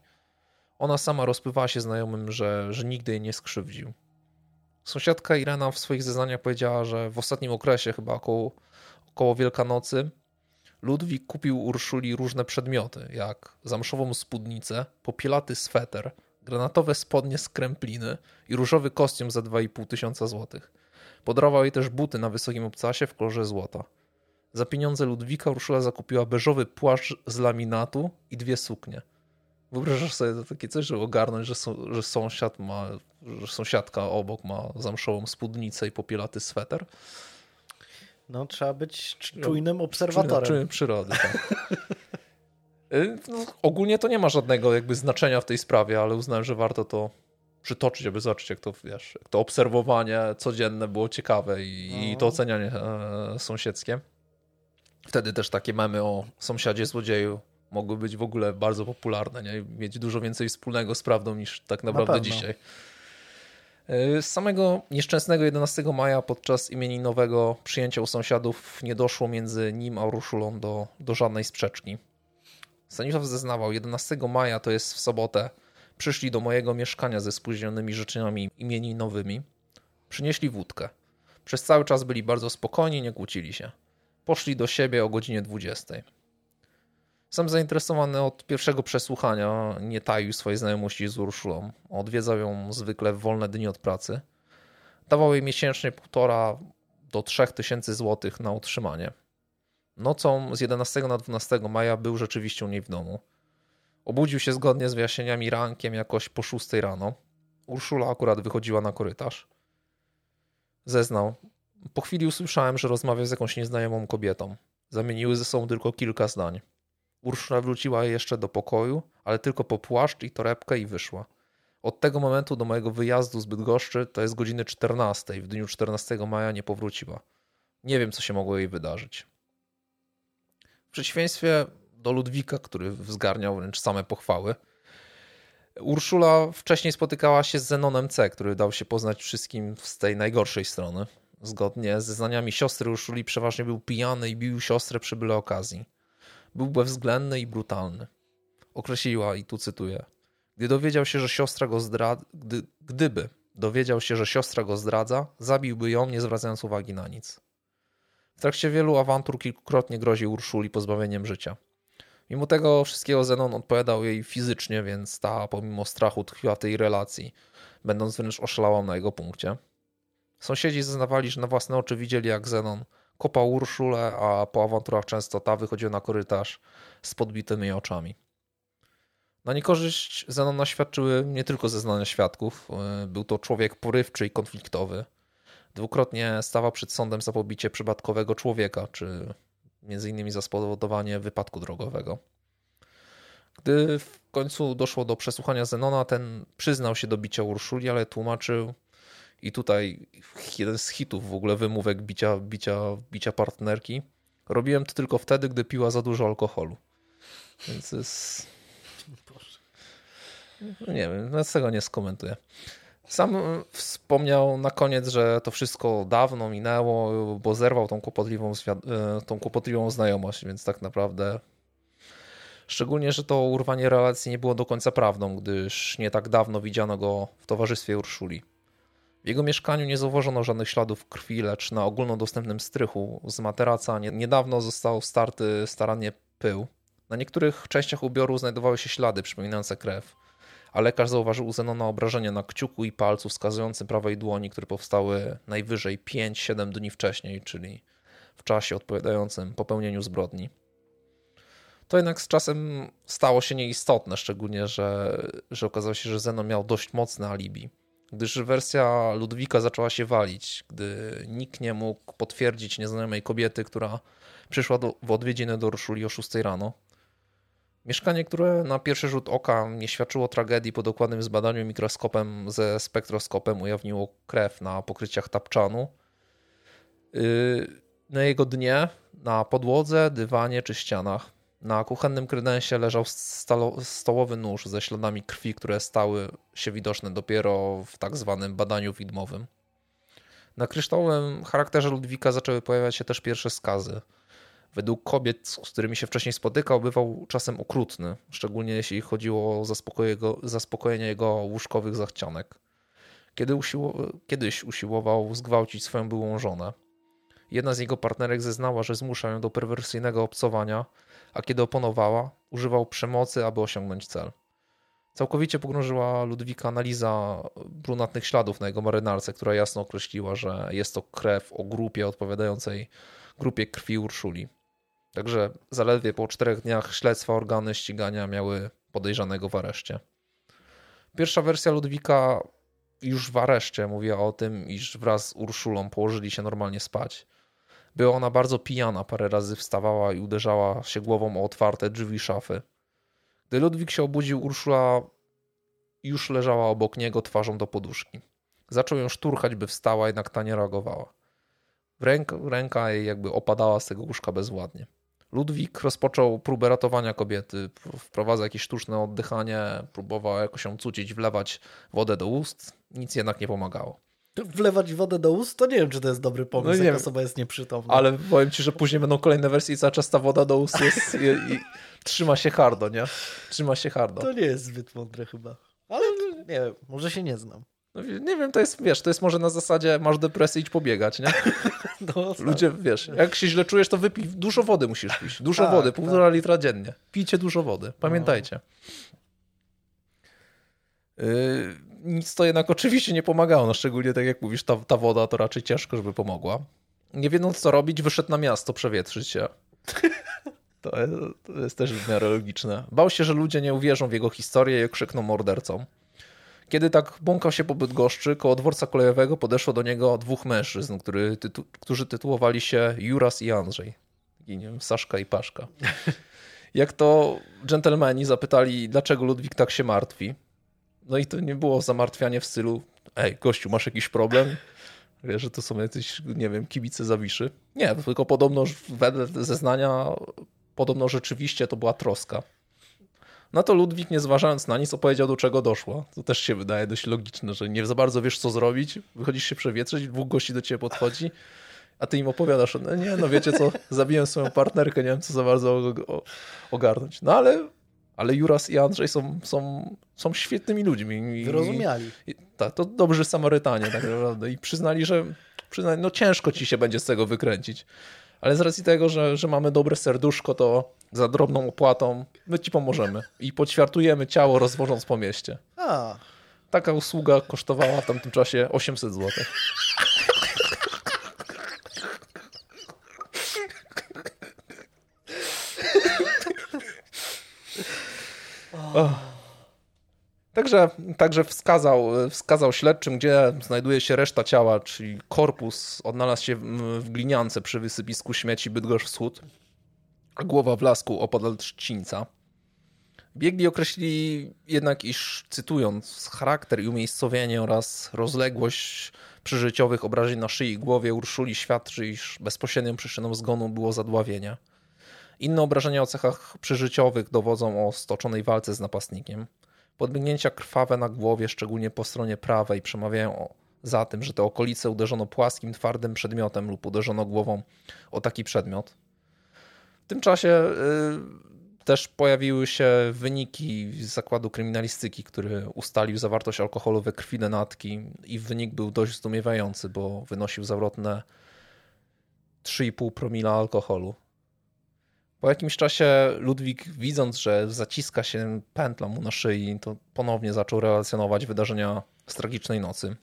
Ona sama rozpływała się znajomym, że, że nigdy jej nie skrzywdził. Sąsiadka Irena w swoich zeznaniach powiedziała, że w ostatnim okresie, chyba około, około Wielkanocy, Ludwik kupił Urszuli różne przedmioty, jak zamszową spódnicę, popielaty sweter, granatowe spodnie z krępliny i różowy kostium za 2,5 tysiąca złotych. Podarował jej też buty na wysokim obcasie w kolorze złota. Za pieniądze Ludwika Urszula zakupiła beżowy płaszcz z laminatu i dwie suknie. Wyobrażasz sobie to takie coś, żeby ogarnąć, że, że sąsiad ma, że sąsiadka obok ma zamszołą spódnicę i popielaty sweter? No, trzeba być czujnym obserwatorem. Czujnym przyrody, tak. Y, no, ogólnie to nie ma żadnego jakby znaczenia w tej sprawie, ale uznałem, że warto to przytoczyć, aby zobaczyć, jak to, wiesz, jak to obserwowanie codzienne było ciekawe i, i to ocenianie e, sąsiedzkie. Wtedy też takie memy o sąsiadzie złodzieju mogły być w ogóle bardzo popularne, nie? mieć dużo więcej wspólnego z prawdą niż tak naprawdę Na dzisiaj. E, z samego nieszczęsnego 11 maja podczas imieninowego przyjęcia u sąsiadów nie doszło między nim a Urszulą do, do żadnej sprzeczki. Stanisław zeznawał, 11 maja to jest w sobotę, przyszli do mojego mieszkania ze spóźnionymi życzeniami imieninowymi. Przynieśli wódkę. Przez cały czas byli bardzo spokojni, nie kłócili się. Poszli do siebie o godzinie 20. Sam zainteresowany od pierwszego przesłuchania nie taił swojej znajomości z Urszulą. Odwiedzał ją zwykle w wolne dni od pracy. Dawał jej miesięcznie półtora do trzech tysięcy złotych na utrzymanie. Nocą z 11 na 12 maja był rzeczywiście u niej w domu. Obudził się zgodnie z wyjaśnieniami rankiem jakoś po 6 rano. Urszula akurat wychodziła na korytarz. Zeznał. Po chwili usłyszałem, że rozmawia z jakąś nieznajomą kobietą. Zamieniły ze sobą tylko kilka zdań. Urszula wróciła jeszcze do pokoju, ale tylko po płaszcz i torebkę i wyszła. Od tego momentu do mojego wyjazdu z Bydgoszczy to jest godziny 14. W dniu 14 maja nie powróciła. Nie wiem, co się mogło jej wydarzyć. W przeciwieństwie do Ludwika, który wzgarniał wręcz same pochwały, Urszula wcześniej spotykała się z Zenonem C., który dał się poznać wszystkim z tej najgorszej strony. Zgodnie z zeznaniami siostry Urszuli przeważnie był pijany i bił siostrę przy byle okazji. Był bezwzględny i brutalny. Określiła, i tu cytuję, gdy dowiedział się, że siostra go zdradza, gdy, gdyby dowiedział się, że siostra go zdradza, zabiłby ją, nie zwracając uwagi na nic. W trakcie wielu awantur kilkukrotnie groził Urszuli pozbawieniem życia. Mimo tego wszystkiego Zenon odpowiadał jej fizycznie, więc ta pomimo strachu tkwiła tej relacji, będąc wręcz oszalałą na jego punkcie. Sąsiedzi zeznawali, że na własne oczy widzieli, jak Zenon kopał Urszulę, a po awanturach często ta wychodziła na korytarz z podbitymi oczami. Na niekorzyść Zenona świadczyły nie tylko zeznania świadków. E, był to człowiek porywczy i konfliktowy. Dwukrotnie stawał przed sądem za pobicie przypadkowego człowieka, czy między innymi za spowodowanie wypadku drogowego. Gdy w końcu doszło do przesłuchania Zenona, ten przyznał się do bicia Urszuli, ale tłumaczył, i tutaj jeden z hitów w ogóle wymówek bicia, bicia, bicia partnerki. Robiłem to tylko wtedy, gdy piła za dużo alkoholu. Więc jest... No nie wiem, z tego nie skomentuję. Sam wspomniał na koniec, że to wszystko dawno minęło, bo zerwał tą kłopotliwą, e, tą kłopotliwą znajomość, więc tak naprawdę. Szczególnie, że to urwanie relacji nie było do końca prawdą, gdyż nie tak dawno widziano go w towarzystwie Urszuli. W jego mieszkaniu nie zauważono żadnych śladów krwi, lecz na ogólnodostępnym strychu z materaca niedawno został starty starannie pył. Na niektórych częściach ubioru znajdowały się ślady przypominające krew, a lekarz zauważył u Zenona obrażenia na kciuku i palcu wskazującym prawej dłoni, które powstały najwyżej 5-7 dni wcześniej, czyli w czasie odpowiadającym popełnieniu zbrodni. To jednak z czasem stało się nieistotne, szczególnie, że, że okazało się, że Zenon miał dość mocne alibi gdyż wersja Ludwika zaczęła się walić, gdy nikt nie mógł potwierdzić nieznajomej kobiety, która przyszła do, w odwiedziny do Urszuli o 6 rano. Mieszkanie, które na pierwszy rzut oka nie świadczyło tragedii, po dokładnym zbadaniu mikroskopem ze spektroskopem ujawniło krew na pokryciach tapczanu. Yy, na jego dnie, na podłodze, dywanie czy ścianach na kuchennym kredensie leżał stołowy nóż ze śladami krwi, które stały się widoczne dopiero w tak zwanym badaniu widmowym. Na kryształowym charakterze Ludwika zaczęły pojawiać się też pierwsze skazy. Według kobiet, z którymi się wcześniej spotykał, bywał czasem okrutny, szczególnie jeśli chodziło o zaspokojenie jego łóżkowych zachcianek. Kiedy kiedyś usiłował zgwałcić swoją byłą żonę. Jedna z jego partnerek zeznała, że zmusza ją do perwersyjnego obcowania, a kiedy oponowała, używał przemocy, aby osiągnąć cel. Całkowicie pogrążyła Ludwika analiza brunatnych śladów na jego marynarce, która jasno określiła, że jest to krew o grupie odpowiadającej grupie krwi Urszuli. Także zaledwie po czterech dniach śledztwa organy ścigania miały podejrzanego w areszcie. Pierwsza wersja Ludwika już w areszcie mówiła o tym, iż wraz z Urszulą położyli się normalnie spać. Była ona bardzo pijana, parę razy wstawała i uderzała się głową o otwarte drzwi szafy. Gdy Ludwik się obudził, Urszula już leżała obok niego twarzą do poduszki. Zaczął ją szturchać, by wstała, jednak ta nie reagowała. Ręka, ręka jej jakby opadała z tego łóżka bezwładnie. Ludwik rozpoczął próbę ratowania kobiety. Wprowadzał jakieś sztuczne oddychanie, próbował jakoś ją cucić, wlewać wodę do ust. Nic jednak nie pomagało wlewać wodę do ust, to nie wiem, czy to jest dobry pomysł, no jak wiem. osoba jest nieprzytomna. Ale powiem ci, że później będą kolejne wersje i cały czas ta woda do ust jest i, i trzyma się hardo, nie? Trzyma się hardo. To nie jest zbyt mądre chyba. Ale nie wiem, może się nie znam. No, nie wiem, to jest, wiesz, to jest może na zasadzie masz depresję, idź pobiegać, nie? No, Ludzie, wiesz, jak się źle czujesz, to wypij, dużo wody musisz pić. Dużo tak, wody, półtora tak. litra dziennie. Pijcie dużo wody, pamiętajcie. No. Yy, nic to jednak oczywiście nie pomagało, no szczególnie tak jak mówisz, ta, ta woda to raczej ciężko, żeby pomogła. Nie wiedząc co robić, wyszedł na miasto przewietrzyć się. To jest, to jest też w miarę logiczne. Bał się, że ludzie nie uwierzą w jego historię i krzykną mordercą. Kiedy tak błąkał się po Bydgoszczy, koło dworca kolejowego podeszło do niego dwóch mężczyzn, który, tytu, którzy tytułowali się Juras i Andrzej. I nie wiem, Saszka i Paszka. Jak to dżentelmeni zapytali, dlaczego Ludwik tak się martwi. No i to nie było zamartwianie w stylu ej, gościu, masz jakiś problem? Wiesz, że to są jacyś, nie wiem, kibice zawiszy. Nie, tylko podobno wedle zeznania, podobno rzeczywiście to była troska. No to Ludwik, nie zważając na nic, opowiedział, do czego doszło. To też się wydaje dość logiczne, że nie za bardzo wiesz, co zrobić, wychodzisz się przewietrzyć, dwóch gości do ciebie podchodzi, a ty im opowiadasz, no nie, no wiecie co, zabiłem swoją partnerkę, nie wiem, co za bardzo ogarnąć. No ale ale Juras i Andrzej są, są, są świetnymi ludźmi. Wyrozumiali. I, tak, to dobrzy Samarytanie tak naprawdę. I przyznali, że przyznali, no ciężko ci się będzie z tego wykręcić. Ale z racji tego, że, że mamy dobre serduszko, to za drobną opłatą my ci pomożemy. I podświartujemy ciało, rozwożąc po mieście. A. Taka usługa kosztowała w tamtym czasie 800 zł. Oh. także, także wskazał, wskazał śledczym, gdzie znajduje się reszta ciała, czyli korpus odnalazł się w gliniance przy wysypisku śmieci Bydgoszcz Wschód, a głowa w lasku opodal Trzcińca. Biegli określili jednak, iż cytując, charakter i umiejscowienie oraz rozległość przeżyciowych obrażeń na szyi i głowie Urszuli świadczy, iż bezpośrednią przyczyną zgonu było zadławienie. Inne obrażenia o cechach przeżyciowych dowodzą o stoczonej walce z napastnikiem. Podbiegnięcia krwawe na głowie, szczególnie po stronie prawej, przemawiają za tym, że te okolice uderzono płaskim, twardym przedmiotem lub uderzono głową o taki przedmiot. W tym czasie yy, też pojawiły się wyniki z zakładu kryminalistyki, który ustalił zawartość alkoholu we krwi denatki i wynik był dość zdumiewający, bo wynosił zawrotne 3,5 promila alkoholu. Po jakimś czasie Ludwik, widząc, że zaciska się pętla mu na szyi, to ponownie zaczął relacjonować wydarzenia z tragicznej nocy.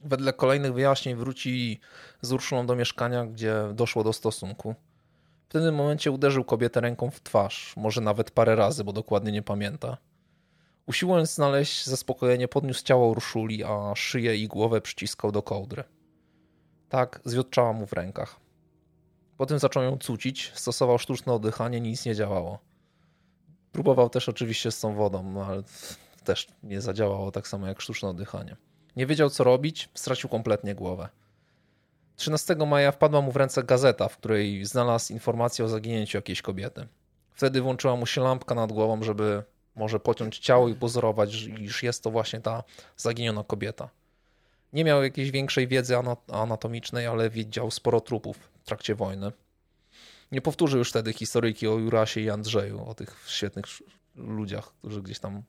Wedle kolejnych wyjaśnień wróci z Urszulą do mieszkania, gdzie doszło do stosunku. W tym momencie uderzył kobietę ręką w twarz, może nawet parę razy, bo dokładnie nie pamięta. Usiłując znaleźć zaspokojenie, podniósł ciało Urszuli, a szyję i głowę przyciskał do kołdry. Tak zwiotczała mu w rękach. Potem zaczął ją cucić, stosował sztuczne oddychanie, nic nie działało. Próbował też oczywiście z tą wodą, no ale też nie zadziałało tak samo jak sztuczne oddychanie. Nie wiedział co robić, stracił kompletnie głowę. 13 maja wpadła mu w ręce gazeta, w której znalazł informację o zaginięciu jakiejś kobiety. Wtedy włączyła mu się lampka nad głową, żeby może pociąć ciało i pozorować, iż jest to właśnie ta zaginiona kobieta. Nie miał jakiejś większej wiedzy anatomicznej, ale wiedział sporo trupów trakcie wojny. Nie powtórzę już wtedy historyjki o Jurasie i Andrzeju, o tych świetnych ludziach, którzy gdzieś tam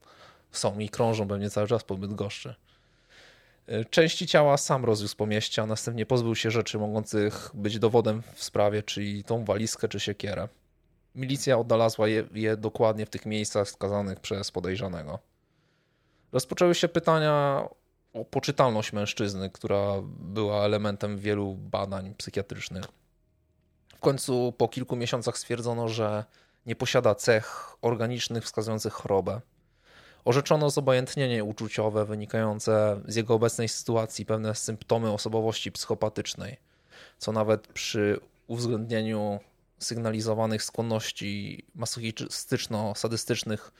są i krążą pewnie cały czas po Bydgoszczy. E, części ciała sam rozwiózł po mieście, a następnie pozbył się rzeczy mogących być dowodem w sprawie, czyli tą walizkę czy siekierę. Milicja odnalazła je, je dokładnie w tych miejscach wskazanych przez podejrzanego. Rozpoczęły się pytania o poczytalność mężczyzny, która była elementem wielu badań psychiatrycznych. Końcu po kilku miesiącach stwierdzono, że nie posiada cech organicznych wskazujących chorobę. Orzeczono zobojętnienie uczuciowe wynikające z jego obecnej sytuacji, pewne symptomy osobowości psychopatycznej, co nawet przy uwzględnieniu sygnalizowanych skłonności masochistyczno-sadystycznych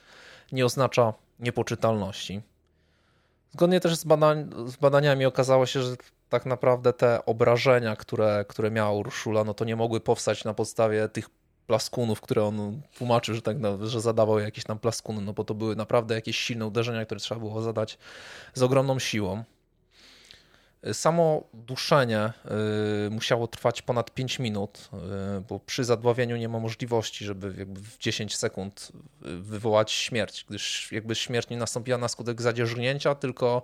nie oznacza niepoczytalności. Zgodnie też z, z, badaniami okazało się, że tak naprawdę te obrażenia, które, które miała Urszula, no to nie mogły powstać na podstawie tych plaskunów, które on tłumaczył, że, tak, że zadawał jakieś tam plaskuny, no bo to były naprawdę jakieś silne uderzenia, które trzeba było zadać z ogromną siłą. Samo duszenie y, musiało trwać ponad 5 minut, y, bo przy zadławieniu nie ma możliwości, żeby w 10 sekund y, wywołać śmierć, gdyż jakby śmierć nie nastąpiła na skutek zadzierzgnięcia, tylko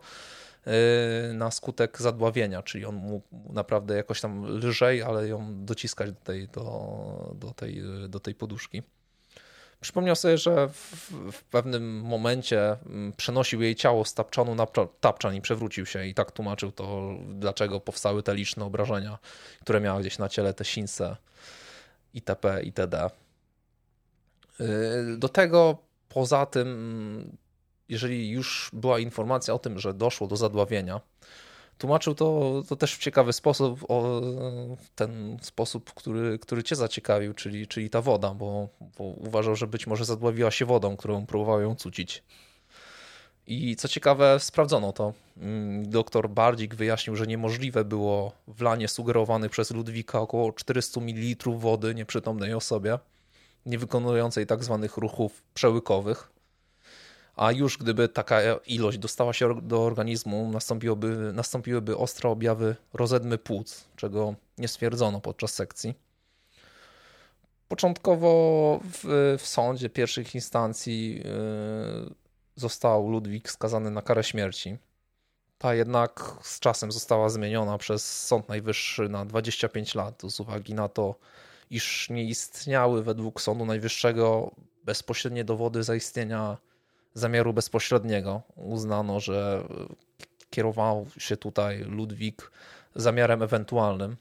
na skutek zadławienia, czyli on mógł naprawdę jakoś tam lżej, ale ją dociskać do tej, do, do tej, do tej poduszki. Przypomniał sobie, że w, w, pewnym momencie mm, przenosił jej ciało z tapczanu na tapczan i przewrócił się i tak tłumaczył to, dlaczego powstały te liczne obrażenia, które miała gdzieś na ciele, te since itp. itd. Y, do tego poza tym, jeżeli już była informacja o tym, że doszło do zadławienia, tłumaczył to, to też w ciekawy sposób, o ten sposób, który, który cię zaciekawił, czyli, czyli ta woda, bo, bo uważał, że być może zadławiła się wodą, którą próbował ją cucić. I co ciekawe, sprawdzono to. Mm, doktor Bardzik wyjaśnił, że niemożliwe było wlanie sugerowanych przez Ludwika około 400 ml wody nieprzytomnej osobie, nie wykonującej tak zwanych ruchów przełykowych a już gdyby taka ilość dostała się do organizmu, nastąpiłoby, nastąpiłyby ostre objawy rozedmy płuc, czego nie stwierdzono podczas sekcji. Początkowo w, w sądzie pierwszych instancji yy, został Ludwik skazany na karę śmierci. Ta jednak z czasem została zmieniona przez Sąd Najwyższy na 25 lat z uwagi na to, iż nie istniały według Sądu Najwyższego bezpośrednie dowody zaistnienia zamiaru bezpośredniego. Uznano, że kierował się tutaj Ludwik zamiarem ewentualnym.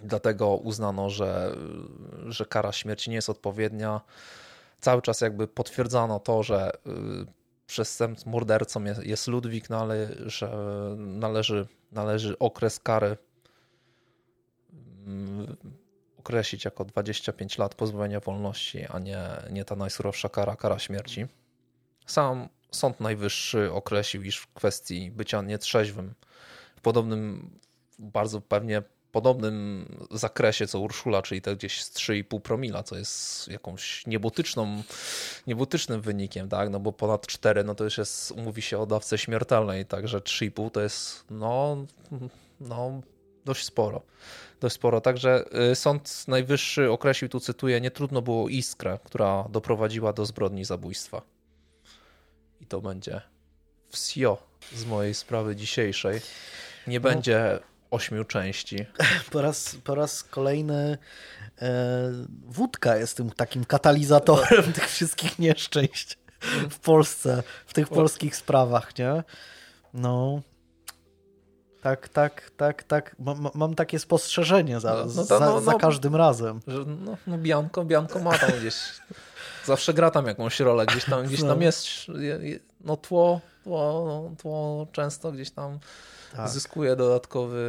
Dlatego uznano, że, że kara śmierci nie jest odpowiednia. Cały czas jakby potwierdzano to, że y, przestępcą, mordercą jest, jest Ludwik, no ale że należy, należy okres kary mm, określić jako 25 lat pozbawienia wolności, a nie, nie ta najsurowsza kara, kara śmierci. Sam Sąd Najwyższy określił, iż w kwestii bycia nietrzeźwym w podobnym, bardzo pewnie podobnym zakresie co Urszula, czyli tak gdzieś z 3,5 promila, co jest jakąś niebotyczną, niebotycznym wynikiem, tak? No bo ponad 4 no to już jest, mówi się o dawce śmiertelnej, także 3,5 to jest no, no dość sporo. Dość sporo. Także y, Sąd Najwyższy określił, tu cytuję, nie trudno było iskrę, która doprowadziła do zbrodni zabójstwa. I to będzie wsio z mojej sprawy dzisiejszej. Nie no. będzie ośmiu części. Po raz, po raz kolejny e, wódka jest tym takim katalizatorem tych wszystkich nieszczęść w Polsce, w tych polskich sprawach, nie? No. Tak, tak, tak, tak. Mam, mam takie spostrzeżenie za, no, no, no, za no, każdym razem. Że, no, no Bianco, Bianco ma tam gdzieś, zawsze gra tam jakąś rolę, gdzieś tam, gdzieś tam jest, no tło, tło, tło często gdzieś tam tak. zyskuje dodatkowy,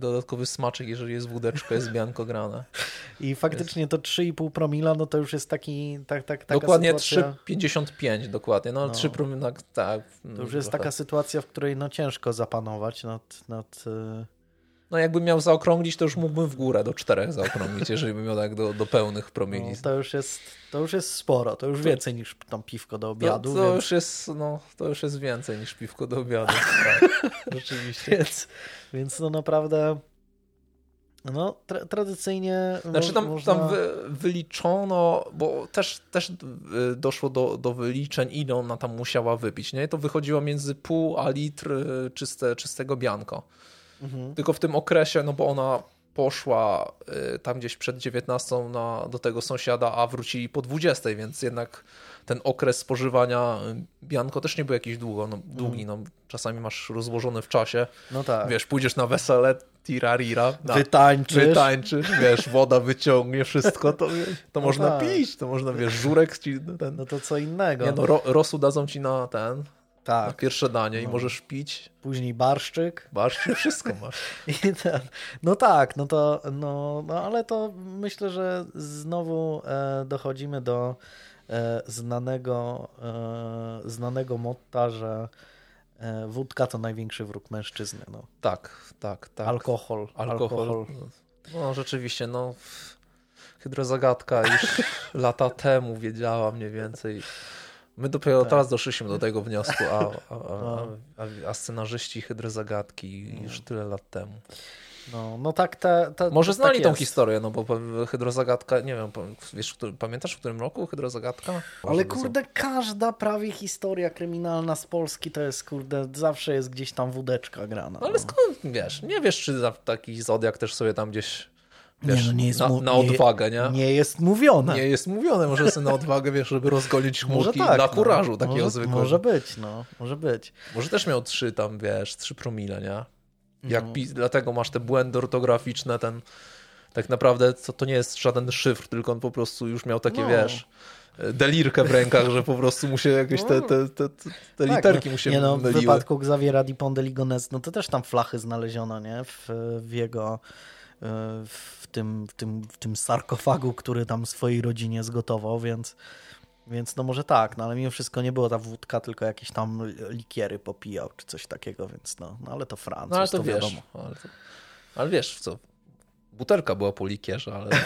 dodatkowy smaczek, jeżeli jest wódeczka, jest bianko grane. I faktycznie to 3,5 promila, no to już jest taki, tak, tak, taka Dokładnie sytuacja... 3,55 dokładnie, no, no 3 promila, tak. To już jest trochę. taka sytuacja, w której no ciężko zapanować nad, nad y, no jakbym miał zaokrąglić, to już mógłbym w górę do czterech zaokrąglić, jeżeli bym miał tak do, do pełnych promieni. No, to, już jest, to już jest sporo, to już to, więcej niż tam piwko do obiadu. To, to więc... już jest, no, to już jest więcej niż piwko do obiadu. tak, rzeczywiście. Więc, więc no naprawdę... No, tra tradycyjnie. Znaczy tam, można... tam wy, wyliczono, bo też, też y, doszło do, do wyliczeń, ile ona tam musiała wypić. Nie? To wychodziło między pół a litr y, czyste, czystego bianko. Mhm. Tylko w tym okresie, no bo ona poszła y, tam gdzieś przed 19 na, do tego sąsiada, a wrócili po 20, więc jednak ten okres spożywania y, bianko też nie był jakiś długo, no, długi. Mhm. No, czasami masz rozłożony w czasie. No tak. Wiesz, pójdziesz na wesele, tirarira, na, wytańczysz. wytańczysz, wiesz, woda wyciągnie wszystko, to, to no można tak. pić, to można, wiesz, żurek ci ten... No to co innego. Nie, no, ro, rosu dadzą ci na ten, tak. Na pierwsze danie no. i możesz pić. Później barszczyk. Barszczyk, wszystko masz. I ten, no tak, no to, no, no ale to myślę, że znowu e, dochodzimy do e, znanego, e, znanego motta, że e, wódka to największy wróg mężczyzny. No. Tak, tak, tak. Alkohol. Alkohol. alkohol. No rzeczywiście, no hydrozagadka już lata temu wiedziała mniej więcej My dopiero tak. teraz doszliśmy do tego wniosku, a, a, a, a, a scenarzyści hydrozagadki już no. tyle lat temu. No, no tak, te, te, Może znali tak tą historię, no bo hydrozagadka, nie wiem, wiesz, pamiętasz w którym roku hydrozagadka? Ale kurde, każda prawie historia kryminalna z Polski to jest, kurde, zawsze jest gdzieś tam wódeczka grana. No ale skąd, wiesz, nie wiesz, czy taki Zodiak też sobie tam gdzieś Wiesz, nie, no nie jest na, na odwagę, nie? Nie jest mówione. Nie jest mówione, może sobie na odwagę, wiesz, żeby rozgolić chmurki tak, na kurażu no, takiego może, zwykłego. Może być, no, może być. Może też miał trzy tam, wiesz, trzy promile, nie? Jak no. dlatego masz te błędy ortograficzne, ten tak naprawdę to, to nie jest żaden szyfr, tylko on po prostu już miał takie, no. wiesz, delirkę w rękach, że po prostu mu się jakieś te, te, te, te tak, literki no, mu się nie no, myliły. W wypadku Xaviera de Ligonnès, no to też tam flachy znaleziono, nie? W, w jego w tym, w, tym, w tym sarkofagu, który tam swojej rodzinie zgotował, więc, więc no może tak, no ale mimo wszystko nie było ta wódka, tylko jakieś tam likiery popijał, czy coś takiego, więc no, no ale to Francuz, no, ale to, to wiesz, wiadomo. Ale, to, ale wiesz, co, butelka była po likierze, ale...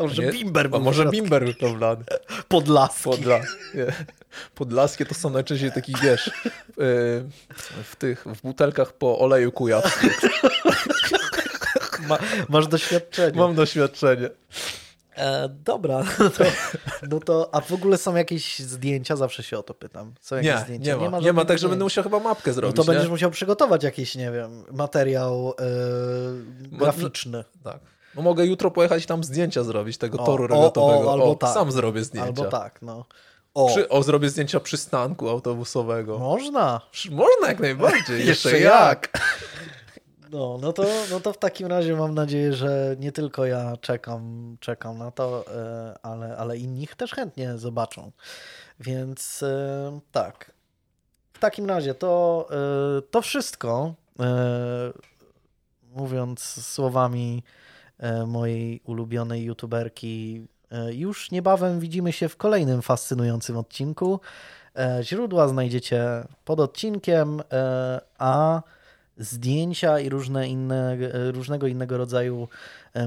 może nie? bimber był A może bimber był to wlany. Podlaski. Podlaski. Podlaskie to są najczęściej taki, wiesz, y, w tych, w butelkach po oleju kujawskim. Ma, masz doświadczenie. Mam doświadczenie. E, dobra, no to, no to, a w ogóle są jakieś zdjęcia? Zawsze się o to pytam. Są jakieś nie, zdjęcia? Nie ma, nie ma, nie ma tak, że będę musiał chyba mapkę zrobić. No to nie? będziesz musiał przygotować jakiś, nie wiem, materiał e, graficzny. No, tak. No mogę jutro pojechać tam zdjęcia zrobić tego o, toru regatowego. O, albo o, tak. Sam zrobię zdjęcia. Albo tak, no. O. Przy, o, zrobię zdjęcia przystanku autobusowego. Można. Można jak najbardziej. Jeszcze jak. No, no to, no to w takim razie mam nadzieję, że nie tylko ja czekam, czekam na to, e, ale, ale inni też chętnie zobaczą. Więc e, tak. W takim razie to, e, to wszystko. Mówiąc słowami mojej ulubionej youtuberki, już niebawem widzimy się w kolejnym fascynującym odcinku. Źródła znajdziecie pod odcinkiem, a zdjęcia i różne inne, różnego innego rodzaju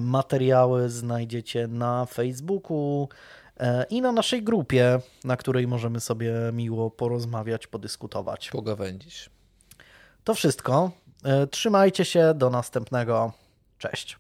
materiały znajdziecie na Facebooku, E, i na naszej grupie, na której możemy sobie miło porozmawiać, podyskutować. Pogawędzić. To wszystko. E, trzymajcie się, do następnego. Cześć.